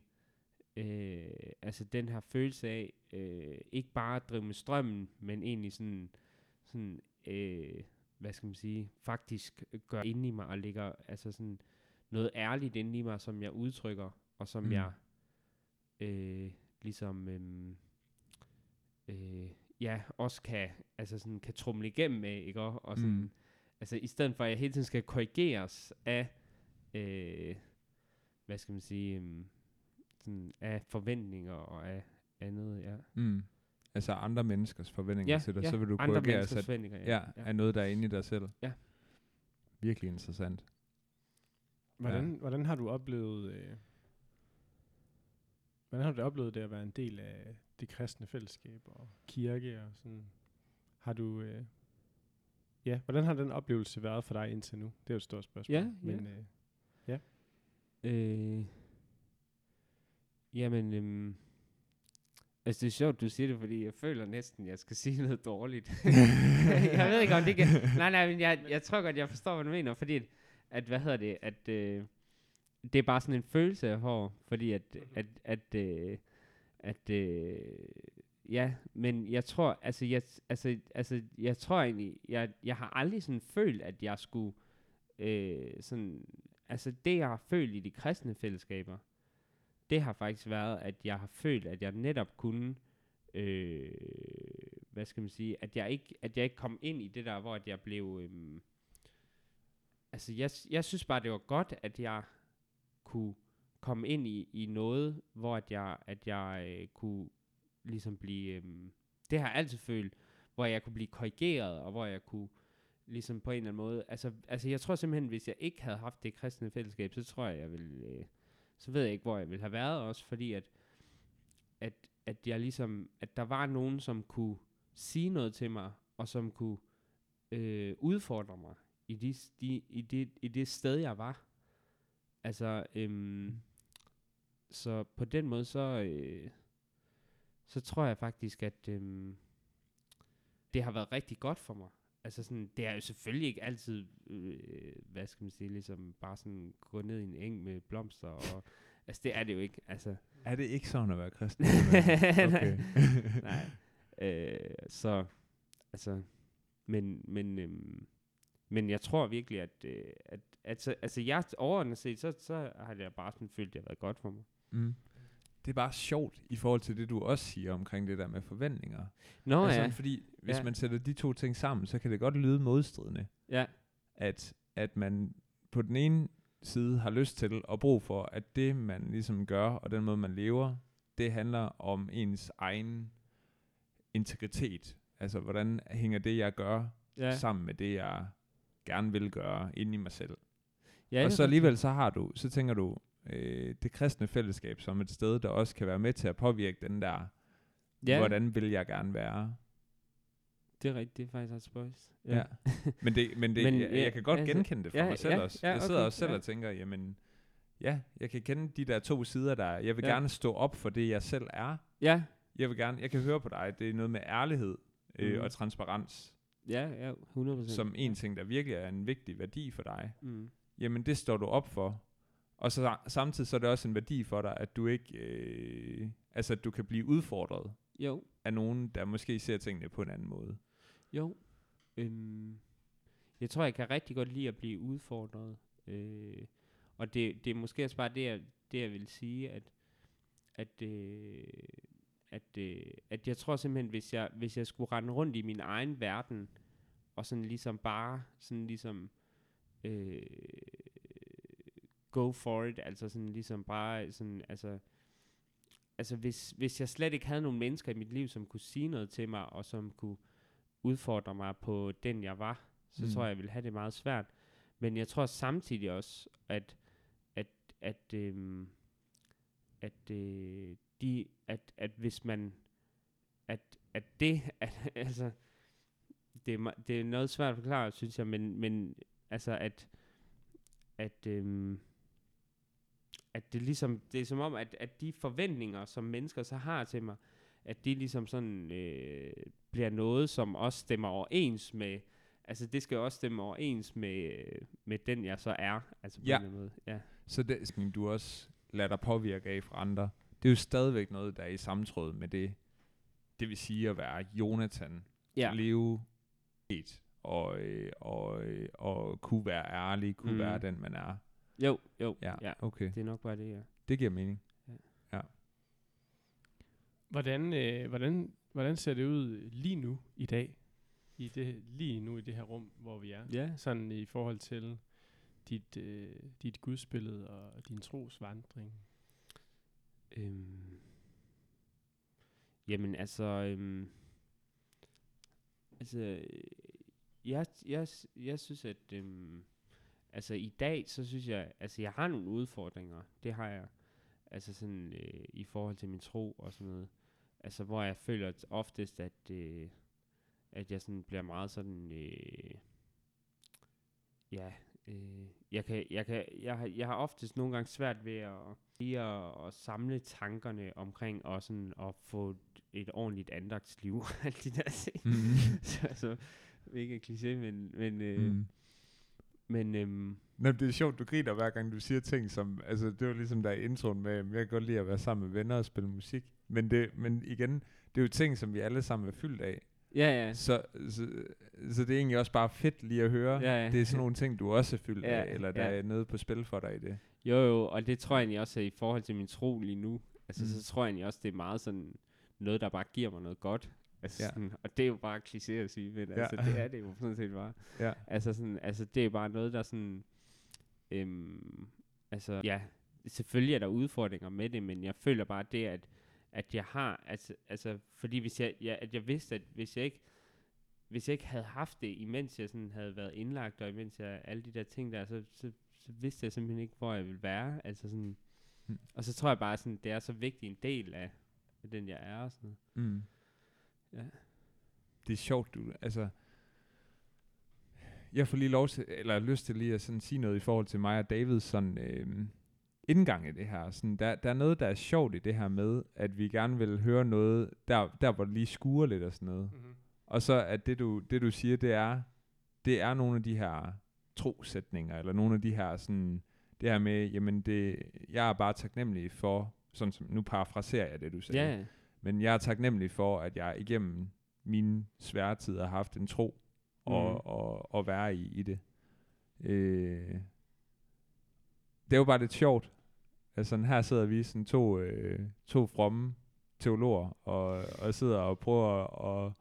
øh, altså den her følelse af, øh, ikke bare at drive med strømmen, men egentlig sådan, sådan øh, hvad skal man sige, faktisk gør ind i mig, og ligger altså sådan noget ærligt inde i mig, som jeg udtrykker, og som mm. jeg øh, ligesom øh, øh, ja, også kan, altså sådan, kan trumle igennem med, ikke? Og, og sådan, Mm. Altså i stedet for, at jeg hele tiden skal korrigeres af, øh, hvad skal man sige, um, sådan, af forventninger og af andet, ja. Mm. Altså andre menneskers forventninger Ja, til dig, ja, så vil du andre korrigere menneskers sig forventninger, ja, ja, ja. er noget, der er inde i dig selv. Ja. Virkelig interessant. Hvordan, hvordan har du oplevet... Øh, hvordan har du oplevet det at være en del af det kristne fællesskab og kirke og sådan? Har du... Øh, ja, hvordan har den oplevelse været for dig indtil nu? Det er jo et stort spørgsmål. Ja, ja. Men, øh, Øh, jamen, øhm, altså det er sjovt, du siger det, fordi jeg føler næsten, jeg skal <laughs> sige noget dårligt. <laughs> jeg ved ikke, om det kan... Nej, nej, men jeg, jeg tror godt, jeg forstår, hvad du mener, fordi at, at hvad hedder det, at øh, det er bare sådan en følelse, jeg får, fordi at, at, at, øh, at øh, ja, men jeg tror, altså jeg, altså, altså, jeg tror egentlig, jeg, jeg har aldrig sådan følt, at jeg skulle øh, sådan, altså det, jeg har følt i de kristne fællesskaber, det har faktisk været, at jeg har følt, at jeg netop kunne, øh, hvad skal man sige, at jeg ikke, at jeg ikke kom ind i det der, hvor at jeg blev, øh, altså jeg, jeg synes bare, det var godt, at jeg kunne komme ind i, i noget, hvor at jeg, at jeg øh, kunne ligesom blive, øh, det har jeg altid følt, hvor jeg kunne blive korrigeret, og hvor jeg kunne ligesom på en eller anden måde, altså, altså jeg tror simpelthen, hvis jeg ikke havde haft det kristne fællesskab, så tror jeg, jeg ville, øh, så ved jeg ikke, hvor jeg ville have været også, fordi at, at, at jeg ligesom, at der var nogen, som kunne sige noget til mig, og som kunne øh, udfordre mig i, de, de, i, det, i det sted, jeg var. Altså, øhm, så på den måde, så, øh, så tror jeg faktisk, at øhm, det har været rigtig godt for mig. Altså sådan, det er jo selvfølgelig ikke altid, øh, hvad skal man sige, ligesom bare sådan gå ned i en eng med blomster, og <laughs> altså det er det jo ikke, altså. Er det ikke sådan at være kristen? <laughs> Nej. Nej. <laughs> Øh, så, altså, men, men, øhm, men jeg tror virkelig, at, øh, at, at så, altså jeg overordnet set, så, så har jeg bare sådan følt, at det har været godt for mig. Mm. Det er bare sjovt i forhold til det, du også siger omkring det der med forventninger. Nå altså, ja, Fordi hvis Ja. man sætter de to ting sammen, så kan det godt lyde modstridende. ja, At, at man på den ene side har lyst til og brug for, at det man ligesom gør, og den måde man lever, det handler om ens egen integritet. Altså, hvordan hænger det, jeg gør, ja. sammen med det, jeg gerne vil gøre inde i mig selv. ja og så alligevel så har du, så tænker du, øh, det kristne fællesskab som et sted, der også kan være med til at påvirke den der, ja, hvordan vil jeg gerne være. det er rigtigt, det er faktisk ret spøjst. Ja. ja. Men, det, men, det, <laughs> Men, jeg, jeg kan godt altså, genkende det for ja, mig selv ja, også. ja, jeg sidder okay, også selv ja. og tænker, jamen, ja, jeg kan kende de der to sider der. Jeg vil Ja. gerne stå op for det, jeg selv er. Ja, Jeg vil gerne, jeg kan høre på dig, det er noget med ærlighed øh, Mhm. og transparens, ja, ja, 100%. som en ting, der virkelig er en vigtig værdi for dig. Mm. jamen det står du op for. Og så samtidig så er det også en værdi for dig, at du ikke, øh, altså at du kan blive udfordret Jo, af nogen, der måske ser tingene på en anden måde. jo. Øhm, jeg tror, jeg kan rigtig godt lide at blive udfordret. Øh, og det, det er måske også bare det, jeg, det, jeg vil sige, at, at, øh, at, øh, at jeg tror simpelthen, hvis jeg, hvis jeg skulle rende rundt i min egen verden, og sådan ligesom bare, sådan ligesom, øh, go for it, altså sådan ligesom bare, sådan, altså, altså hvis, hvis jeg slet ikke havde nogen mennesker i mit liv, som kunne sige noget til mig, og som kunne udfordre mig på den, jeg var, så Mm. tror jeg, jeg ville have det meget svært. Men jeg tror samtidig også, at, at, at, øhm, at, øh, de, at, at hvis man, at, at det, <laughs> at, altså, det er, det er noget svært at forklare, synes jeg, men, men altså, at, at, øhm, at det ligesom, det er som om, at, at de forventninger, som mennesker så har til mig, at de ligesom sådan øh, bliver noget, som også stemmer overens med, altså det skal også stemme overens med, øh, med den, jeg så er, altså på Ja. en måde. Ja. Så det, sådan, du også lader dig påvirke af fra andre. Det er jo stadigvæk noget, der er i samtråd med det, det vil sige at være Jonathan, Ja. leve et, og, øh, og, øh, og kunne være ærlig, kunne mm. være den, man er. Jo, jo, Ja, ja. okay. Det er nok bare det, ja. Det giver mening. Hvordan, øh, hvordan, hvordan ser det ud lige nu i dag? I det, lige nu i det her rum, hvor vi er? Ja. Sådan i forhold til dit, øh, dit gudsbillede og din trosvandring. Øhm. Jamen altså, øhm. altså, øh, jeg, jeg, jeg synes, at øhm, altså i dag, så synes jeg, altså jeg har nogle udfordringer, det har jeg, altså sådan øh, i forhold til min tro og sådan noget, altså hvor jeg føler oftest, at, øh, at jeg sådan bliver meget sådan, øh, ja, øh, jeg, kan, jeg, kan, jeg, har, jeg har oftest nogle gange svært ved at, lige at, at samle tankerne omkring og sådan at få et ordentligt andagtsliv, <laughs> alle de der ting. Mm. <laughs> så, så mega kliché, men, men, øh, Mm. Men øhm, Nå, det er sjovt, du griner hver gang du siger ting som, altså det var ligesom der i introen med, jeg kan godt lide at være sammen med venner og spille musik. Men, det, men igen, det er jo ting, som vi alle sammen er fyldt af. ja, ja, Så, så, så det er egentlig også bare fedt lige at høre. Ja, ja. Det er sådan nogle ting, du også er fyldt Ja, af, eller der ja. er noget på spil for dig i det. jo jo, og det tror jeg egentlig også er i forhold til min tro lige nu, altså Mm. så tror jeg egentlig også, det er meget sådan noget, der bare giver mig noget godt. Altså Ja. sådan, og det er jo bare kliché at sige, men Ja. altså, det er det jo sådan set bare. Ja. Altså, sådan, altså det er bare noget, der sådan... Øhm, altså, ja, selvfølgelig er der udfordringer med det, men jeg føler bare det, at, at jeg har... Altså, altså fordi hvis jeg, jeg, at jeg vidste, at hvis jeg ikke hvis jeg ikke havde haft det, imens jeg sådan havde været indlagt, og imens jeg alle de der ting der, så, så, så vidste jeg simpelthen ikke, hvor jeg ville være. Altså sådan, Mm. Og så tror jeg bare, sådan, det er så vigtig en del af, af den, jeg er. Og sådan. Mm. Ja. Det er sjovt, du, altså... Jeg får lige lov til, eller lyst til lige at sådan sige noget i forhold til mig og Davids sådan, øh, indgang i det her. Sådan, der, der er noget, der er sjovt i det her med, at vi gerne vil høre noget, der, der hvor det lige skuer lidt og sådan noget. Mm-hmm. Og så at det du, det du siger, det er, det er nogle af de her trosætninger, eller nogle af de her sådan, det her med, jamen det, jeg er bare taknemmelig for, sådan som, nu parafraserer jeg det du sagde, ja. Men jeg er taknemmelig for, at jeg igennem mine svære tider har haft en tro, og, Mhm. og, og være i, i det. Øh, det er jo bare lidt sjovt. Altså her sidder vi sådan to, øh, to fromme teologer, og, og sidder og prøver at,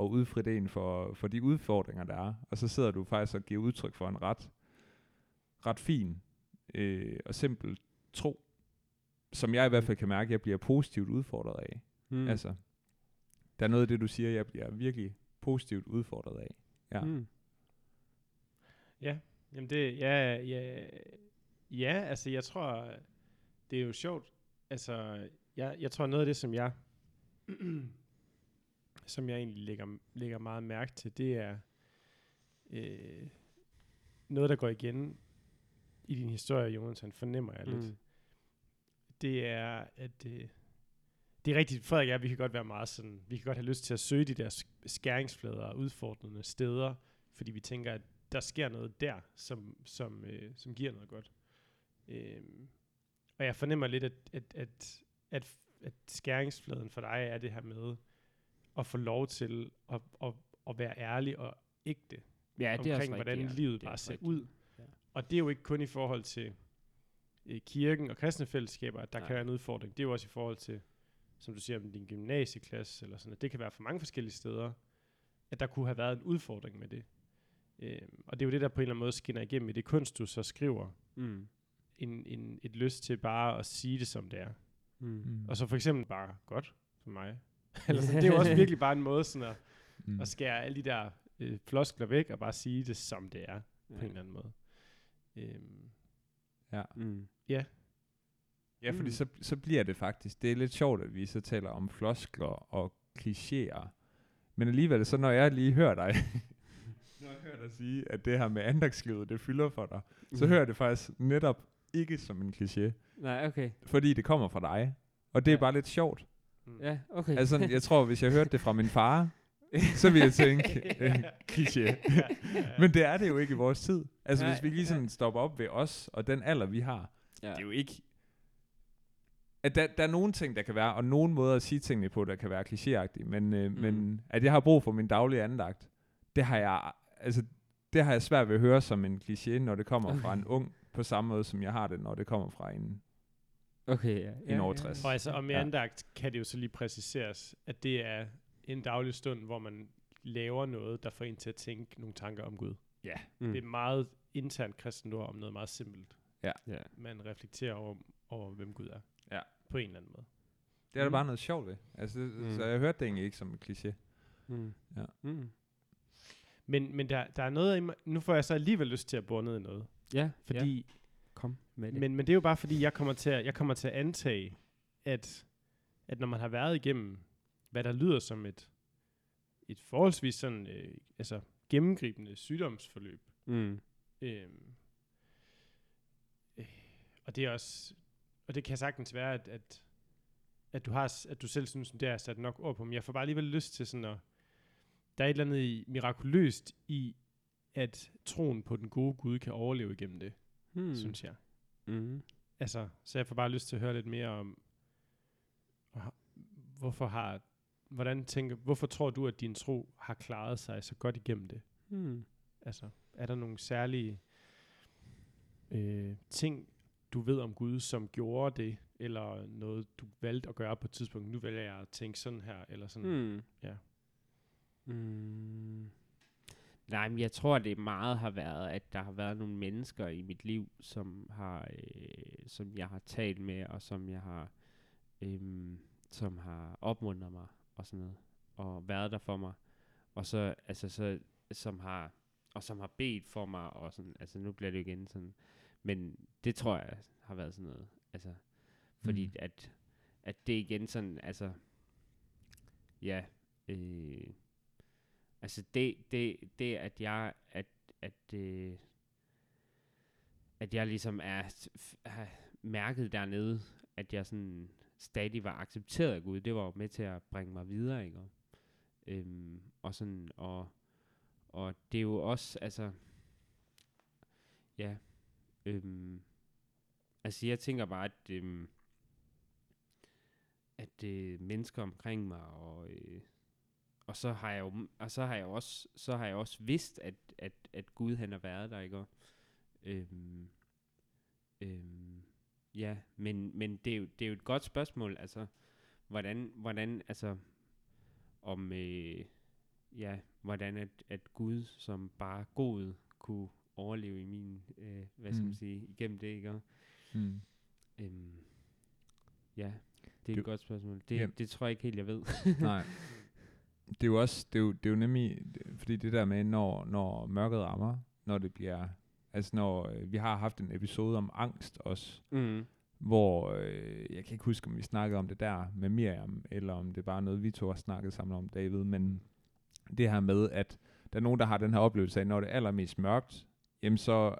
at udfri en for, for de udfordringer, der er. Og så sidder du faktisk og giver udtryk for en ret, ret fin øh, og simpel tro, som jeg i hvert fald kan mærke, at jeg bliver positivt udfordret af. Mm. Altså, der er noget af det, du siger, jeg bliver virkelig positivt udfordret af. Ja. Mm. Mm. Ja, jamen det, ja, ja, ja, altså jeg tror, det er jo sjovt, altså jeg, jeg tror noget af det, som jeg, <clears throat> som jeg egentlig lægger, lægger meget mærke til, det er øh, noget, der går igen i din historie, Jonathan, fornemmer jeg lidt. Mm. Det er, at øh, det er rigtigt, Frederik jeg, vi kan godt være meget sådan, vi kan godt have lyst til at søge de der sk- skæringsflader og udfordrende steder, fordi vi tænker, at der sker noget der, som, som, øh, som giver noget godt. Øhm, og jeg fornemmer lidt, at, at, at, at, at skæringsfladen for dig er det her med at få lov til at, at, at være ærlig og ægte Ja, det er omkring, hvordan rigtigt, livet er bare ser rigtigt. ud. Ja. Og det er jo ikke kun i forhold til øh, kirken og kristne fællesskaber, at der Nej. kan være en udfordring. Det er jo også i forhold til, som du siger, om din gymnasieklasse, eller sådan noget. Det kan være for mange forskellige steder, at der kunne have været en udfordring med det. Øhm, og det er jo det, der på en eller anden måde skinner igennem i det kunst, du så skriver. Mm. En, en, et lyst til bare at sige det, som det er. Mm. Mm. Og så for eksempel bare godt for mig. <laughs> eller sådan, det er jo også virkelig bare en måde sådan at, Mm. at skære alle de der øh, floskler væk, og bare sige det, som det er, på en Ja. eller anden måde. Øhm, Ja. Mm. Ja, fordi Mm. så, så bliver det faktisk, det er lidt sjovt, at vi så taler om floskler og klichéer. Men alligevel, så når jeg lige hører dig, <laughs> når jeg hører dig sige, at det her med andagslivet, det fylder for dig, så Mm. hører jeg det faktisk netop ikke som en kliché, Nej, okay. fordi det kommer fra dig. Og det er Ja. bare lidt sjovt. Ja, okay. Altså, jeg tror, hvis jeg hørte det fra min far, <laughs> så ville jeg tænke, øh, kliché. Men det er det jo ikke i vores tid. Altså, Nej, hvis vi lige sådan stopper op ved os, og den alder, vi har, ja. det er jo ikke... At der, der er nogle ting, der kan være, og nogle måder at sige tingene på, der kan være klichéagtige, men, øh, Mm. men at jeg har brug for min daglige andagt, det har jeg, altså, det har jeg svært ved at høre som en kliché, når det kommer fra en ung, på samme måde, som jeg har det, når det kommer fra en... Okay, ja. En over 60. Og altså, og med Ja. ja. andagt kan det jo så lige præciseres, at det er en daglig stund, hvor man laver noget, der får en til at tænke nogle tanker om Gud. Ja. Mm. Det er meget internt kristendom om noget meget simpelt. ja. Man reflekterer over, over hvem Gud er. På en eller anden måde. Det er der Mm. bare noget sjovt ved. Altså, det, Mm. Så jeg hørte det egentlig ikke som en kliché. Mm. Ja. Mm. Men, men der, der er noget i mig, nu får jeg så alligevel lyst til at bore ned i noget. Ja, Fordi, ja. kom med det. men, men det er jo bare fordi, jeg kommer til at, jeg kommer til at antage, at, at når man har været igennem, hvad der lyder som et, et forholdsvis sådan, øh, altså gennemgribende sygdomsforløb, mm. Øhm, øh, og det er også, og det kan sagtens være, at, at, at, du, har, at du selv synes, det er sat nok ord på, men jeg får bare alligevel lyst til sådan at, der er et eller andet mirakuløst i, at troen på den gode Gud kan overleve igennem det, Mm. mm. synes jeg. Mm. Altså, så jeg får bare lyst til at høre lidt mere om, hvorfor har, hvordan tænker, hvorfor tror du, at din tro har klaret sig så godt igennem det? Mm. Altså, er der nogle særlige øh, ting, du ved om Gud, som gjorde det, eller noget, du valgte at gøre på et tidspunkt? Nu vælger jeg at tænke sådan her, eller sådan. Mm. Ja. Mm. Nej, men jeg tror, det meget har været, at der har været nogle mennesker i mit liv, som har, øh, som jeg har talt med, og som jeg har, øhm, som har opmuntret mig og sådan noget, og været der for mig, og så, altså så, som har, og som har bedt for mig, og sådan, altså nu bliver det jo igen sådan, men det tror jeg har været sådan noget, altså, fordi Mm. at, at det igen sådan, altså, ja, øh, altså det, det, det at jeg, at, at, øh, at jeg ligesom er, har mærket dernede, at jeg sådan stadig var accepteret af Gud, det var jo med til at bringe mig videre, ikke? Og, øhm, og sådan, og, og det er jo også, altså, ja, øhm, altså jeg tænker bare, at, øhm, at øh, mennesker omkring mig, og, øh, og så har jeg jo, og så har jeg også, så har jeg også vidst, at, at, at Gud han har været der, ikke? Og, øhm, øhm, ja, men, men det, er jo, det er jo et godt spørgsmål, altså, hvordan, hvordan altså, om, øh, ja, hvordan at, at Gud som bare god kunne overleve i min, øh, hvad skal Mm. man sige, igennem det, ikke? Mm. øhm, ja, det er Det- et godt spørgsmål. Det, Ja. det tror jeg ikke helt, jeg ved. <laughs> Nej. Det er jo også, det er jo, det er jo nemlig, fordi det der med, når, når mørket rammer, når det bliver, altså når øh, vi har haft en episode om angst også, mm. hvor, øh, jeg kan ikke huske, om vi snakkede om det der med Miriam, eller om det er bare noget, vi to har snakket sammen om, David, men det her med, at der er nogen, der har den her oplevelse af, når det er allermest mørkt, jamen så,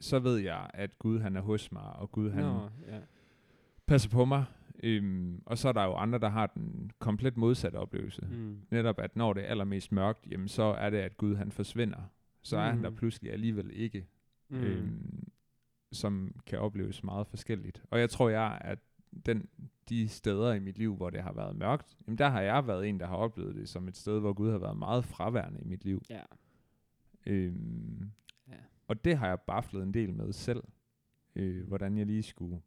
så ved jeg, at Gud han er hos mig, og Gud han Nå, ja. passer på mig. Øhm, og så er der jo andre, der har den komplet modsatte oplevelse. Mm. Netop, at når det er allermest mørkt, jamen så er det, at Gud han forsvinder. Så er han der Mhm. pludselig alligevel ikke. Mm. Øhm, som kan opleves meget forskelligt. Og jeg tror, jeg at den, de steder i mit liv, hvor det har været mørkt, jamen der har jeg været en, der har oplevet det som et sted, hvor Gud har været meget fraværende i mit liv. Ja. Øhm. Og det har jeg baflet en del med selv. Øh, hvordan jeg lige skulle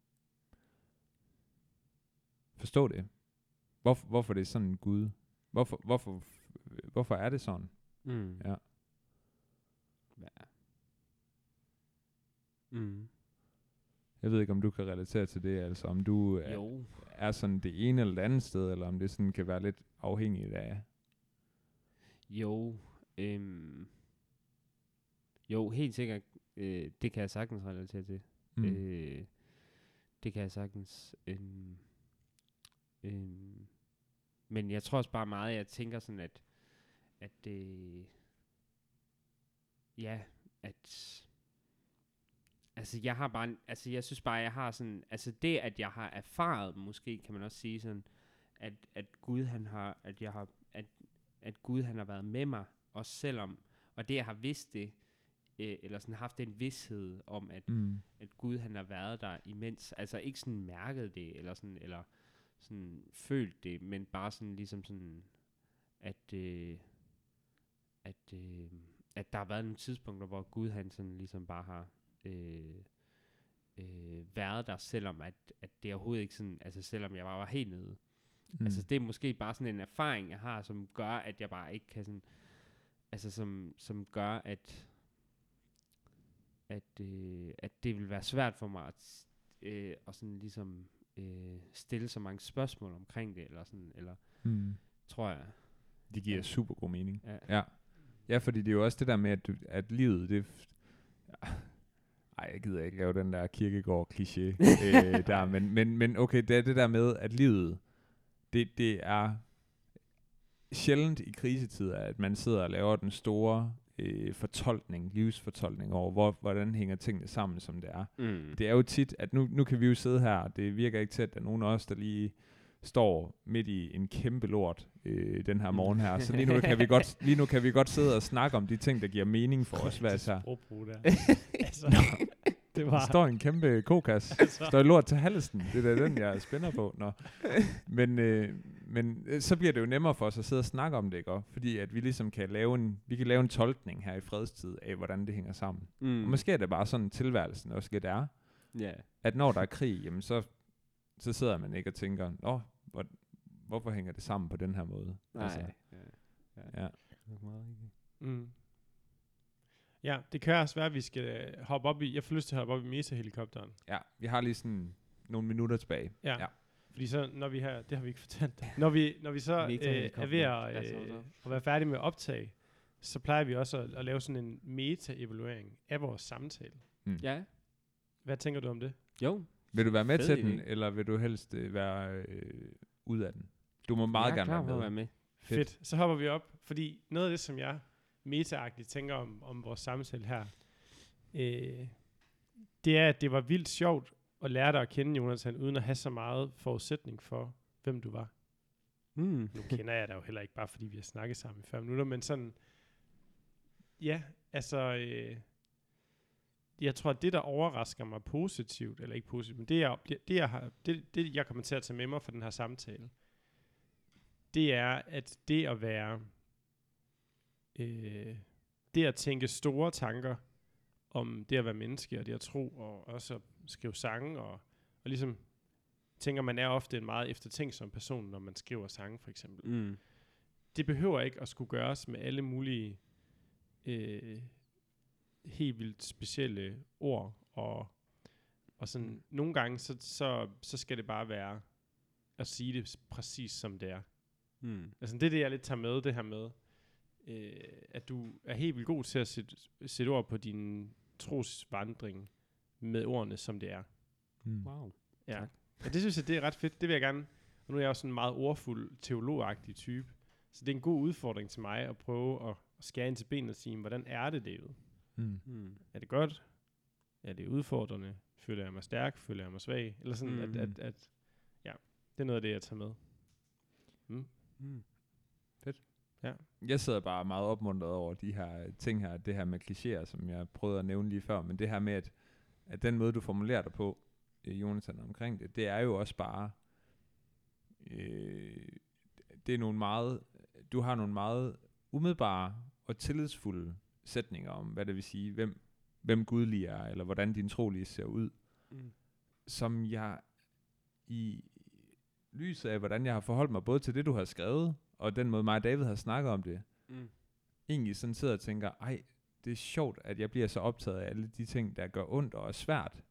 forstå det. Hvorfor, hvorfor det er sådan en Gud. Hvorfor, hvorfor, hvorfor er det sådan? Mm. Ja. ja. Mm. Jeg ved ikke, om du kan relatere til det, altså om du er, Jo. er sådan det ene eller det andet sted, eller om det sådan kan være lidt afhængigt af. Jo. Øhm. Jo, helt sikkert. Øh, det kan jeg sagtens relatere til. Mm. Øh, det kan jeg sagtens. Øhm, øhm, men jeg tror også bare meget, jeg tænker sådan, at, at det, ja, at, altså jeg har bare, altså jeg synes bare, jeg har sådan, altså det, at jeg har erfaret, måske kan man også sige sådan, at, at Gud han har, at jeg har, at, at Gud han har været med mig, også selvom, og det jeg har vidst det, øh, eller sådan haft den vidshed om, at, Mm. at Gud han har været der imens, altså ikke sådan mærket det, eller sådan, eller sådan følt det, men bare sådan ligesom sådan, at, øh, at, øh, at der har været nogle tidspunkter, hvor Gud han sådan ligesom bare har øh, øh, været der, selvom at, at det overhovedet ikke sådan, altså selvom jeg bare var helt nede. Mm. Altså det er måske bare sådan en erfaring, jeg har, som gør, at jeg bare ikke kan sådan, altså som, som gør, at, at, øh, at det vil være svært for mig at, øh, at sådan ligesom øh, stille så mange spørgsmål omkring det, eller sådan, eller Mm. tror jeg. Det giver super god mening. Ja. Ja. Ja, fordi det er jo også det der med, at, du, at livet, det... Ej, jeg gider ikke lave den der kirkegård-kliché <laughs> øh, der, men, men, men okay, det er det der med, at livet, det, det er sjældent i krisetider, at man sidder og laver den store øh, fortolkning, livsfortolkning over, hvor, hvordan hænger tingene sammen, som det er. Mm. Det er jo tit, at nu, nu kan vi jo sidde her, og det virker ikke til, at der er nogen af os, der lige står midt i en kæmpe lort øh, den her morgen her. Så lige nu, kan vi <laughs> godt, lige nu kan vi godt sidde og snakke om de ting, der giver mening for os. Sprogbrug der. <laughs> altså, <laughs> det Der var... står en kæmpe kokas. <laughs> Altså, Der er lort til halsen. Det er da den, jeg spænder på. Nå. Men, øh, men øh, så bliver det jo nemmere for os at sidde og snakke om det, ikke? også? Fordi at vi ligesom kan lave en, vi kan lave en tolkning her i fredstid af, hvordan det hænger sammen. Mm. Og måske er det bare sådan, tilværelsen også lidt er. Ja. at når der er krig, jamen så, så sidder man ikke og tænker, Nå, hvor, hvorfor hænger det sammen på den her måde? Nej. ja. ja. Det er meget rigtigt. Mm. Ja, det kan også være, at vi skal hoppe op i... Jeg får lyst til at hoppe op i Mesa-helikopteren. ja, vi har lige sådan nogle minutter tilbage. Ja. Ja. Fordi så, når vi har... Det har vi ikke fortalt dig. Når vi, når vi så øh, er ved at, øh, at være færdige med optag, så plejer vi også at, at lave sådan en meta-evaluering af vores samtale. Mm. Ja. Hvad tænker du om det? Jo. Vil du være med Fed til den, eller vil du helst øh, være øh, ud af den? Du må meget jeg er gerne klar være at med. være med. Fedt. Fedt. Så hopper vi op, fordi noget af det, som jeg meta tænker om, om vores samtale her, øh, det er, at det var vildt sjovt at lære dig at kende, Jonathan, uden at have så meget forudsætning for, hvem du var. Mm. Nu kender jeg dig jo heller ikke, bare fordi vi har snakket sammen i 5 minutter, men sådan, ja, altså, øh, jeg tror, at det, der overrasker mig positivt, eller ikke positivt, men det, jeg, det, det, jeg, har, det, det, jeg kommer til at tage med mig fra den her samtale, det er, at det at være, øh, det at tænke store tanker om det at være menneske, og det at tro, og også at skrive sange, og, og ligesom tænker, man er ofte en meget eftertænksom person, når man skriver sange, for eksempel. Mm. Det behøver ikke at skulle gøres med alle mulige øh, helt vildt specielle ord, og, og sådan, nogle gange, så, så, så skal det bare være at sige det præcis som det er. Mm. Altså det er det, jeg lidt tager med, det her med, øh, at du er helt vildt god til at sætte, sætte ord på din trosvandring med ordene, som det er. Mm. Wow. Ja. Tak. ja, det synes jeg, det er ret fedt. Det vil jeg gerne. Og nu er jeg også sådan en meget ordfuld, teologagtig type. Så det er en god udfordring til mig at prøve at, at skære ind til benet og sige, hvordan er det, David? Mm. Mm. Er det godt? Er det udfordrende? Føler jeg mig stærk? Føler jeg mig svag? Eller sådan, mm. at, at, at, ja, det er noget af det, jeg tager med. Mm. Mm. Jeg sidder bare meget opmuntret over de her ting her, det her med klichéer, som jeg prøvede at nævne lige før, men det her med, at, at den måde, du formulerer dig på, øh, Jonathan, omkring det, det er jo også bare, øh, det er nogle meget, du har nogle meget umiddelbare og tillidsfulde sætninger om, hvad det vil sige, hvem, hvem Gud lige er, eller hvordan din tro lige ser ud, Mm. som jeg i lyset af, hvordan jeg har forholdt mig både til det, du har skrevet, og den måde mig og David har snakket om det, Mm. egentlig sådan sidder og tænker, ej, det er sjovt, at jeg bliver så optaget af alle de ting, der gør ondt og er svært,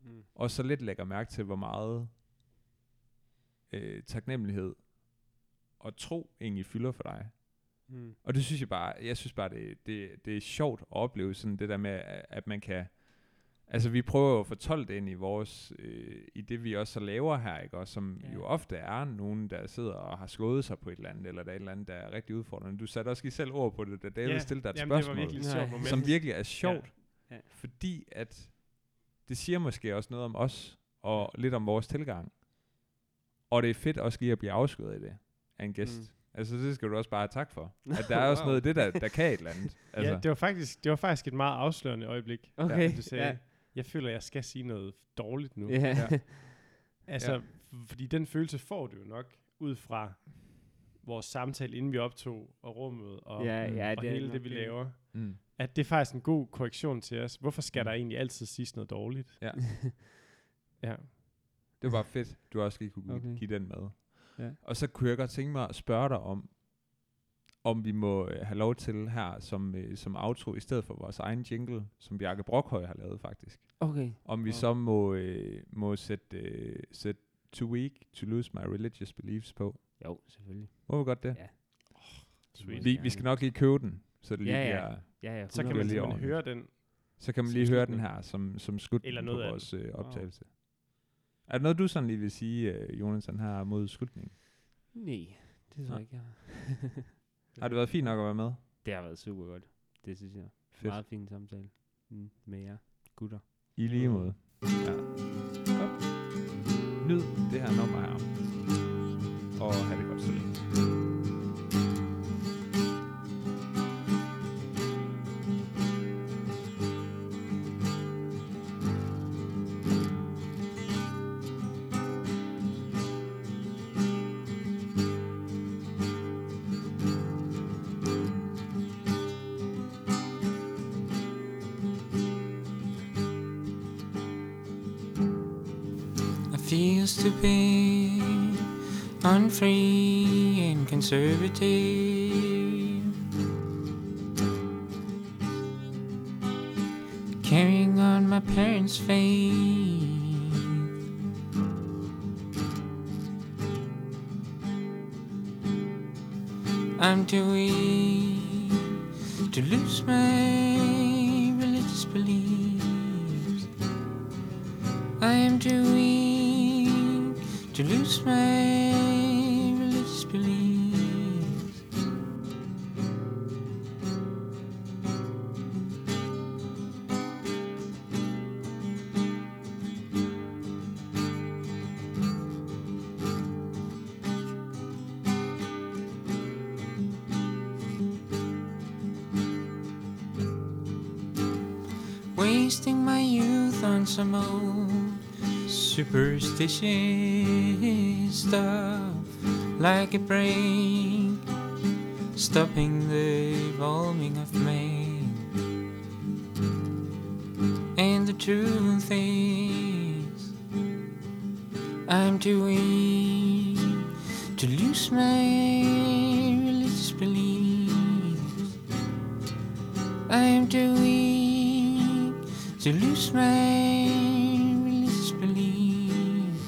Mm. og så lidt lægger mærke til, hvor meget øh, taknemmelighed og tro egentlig fylder for dig. Mm. Og det synes jeg bare, jeg synes bare, det, det, det er sjovt at opleve sådan det der med, at at man kan, altså vi prøver jo at fortolke det ind i vores, øh, i det vi også så laver her, ikke? Og som Ja. jo ofte er nogen, der sidder og har slået sig på et eller andet, eller der er et eller andet, der er rigtig udfordrende. Du satte også lige selv ord på det, da David Ja, stillede dig et Jamen, det var spørgsmål, virkelig et Nej. sjovt moment. som virkelig er sjovt, Ja. Ja. fordi at det siger måske også noget om os, og lidt om vores tilgang. Og det er fedt også lige at blive afskåret af det af en gæst. Mm. Altså, det skal du også bare have tak for. <laughs> At der er også noget af det, der, der kan et eller andet. Altså. Ja, det var, faktisk, det var faktisk et meget afslørende øjeblik. Okay, Da du sagde, ja. Jeg føler, jeg skal sige noget dårligt nu. Ja. Ja. <laughs> Altså, Ja. fordi den følelse får du jo nok ud fra vores samtale, inden vi optog, og rummet, og, ja, mm, ja, og det hele det, vi laver. mm. At det er faktisk en god korrektion til os. Hvorfor skal Mm. der egentlig altid siges noget dårligt? Ja. Ja. Det var fedt, du også lige kunne Okay. okay. give den med. Ja. Og så kunne jeg godt tænke mig at spørge dig om, om vi må øh, have lov til her som, øh, som outro, i stedet for vores egen jingle, som Bjarke Brokhøj har lavet faktisk. Okay. Om vi Wow. så må, øh, må sætte, øh, sætte Too Weak to Lose My Religious Beliefs på. Jo, selvfølgelig. Må vi godt det? Ja. Sweet. Vi, vi skal nok lige købe den, så det lige Ja, ja. bliver... Ja, ja, Så kan 100%. man lige høre den. Så kan man lige høre den her som, som Eller på noget vores øh, optagelse. Er der noget, du sådan lige vil sige, øh, Jonathan, her mod slutningen? Nej, det tror jeg ikke, jeg <laughs> har. Det været fint nok at være med? Det har været super godt. Det synes jeg. Fedt. Meget fin samtale mm, med jer gutter. I lige måde. Ja. Godt. Nyd det her nummer her. Og have det godt så længe. Feels to be unfree and conservative. Carrying on my parents' faith. Some old superstitious stuff like a break, stopping the evolving of man. To lose my religious beliefs.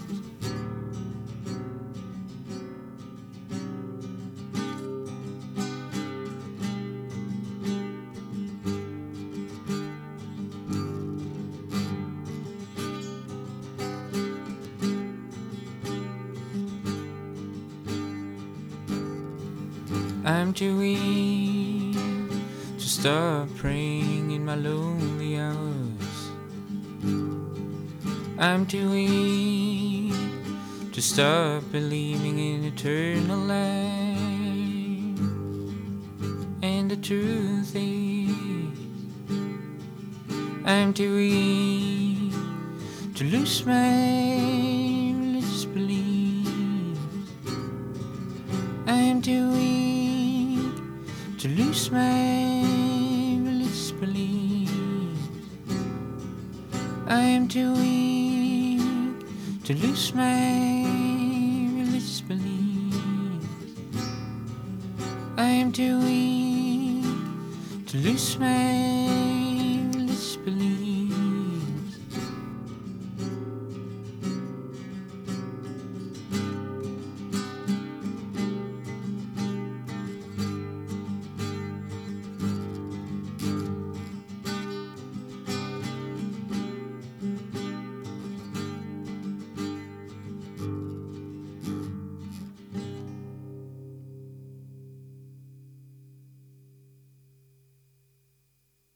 I'm too weak to stop praying in my lonely I'm too weak to stop believing in eternal life. And the truth is, I'm too weak to lose my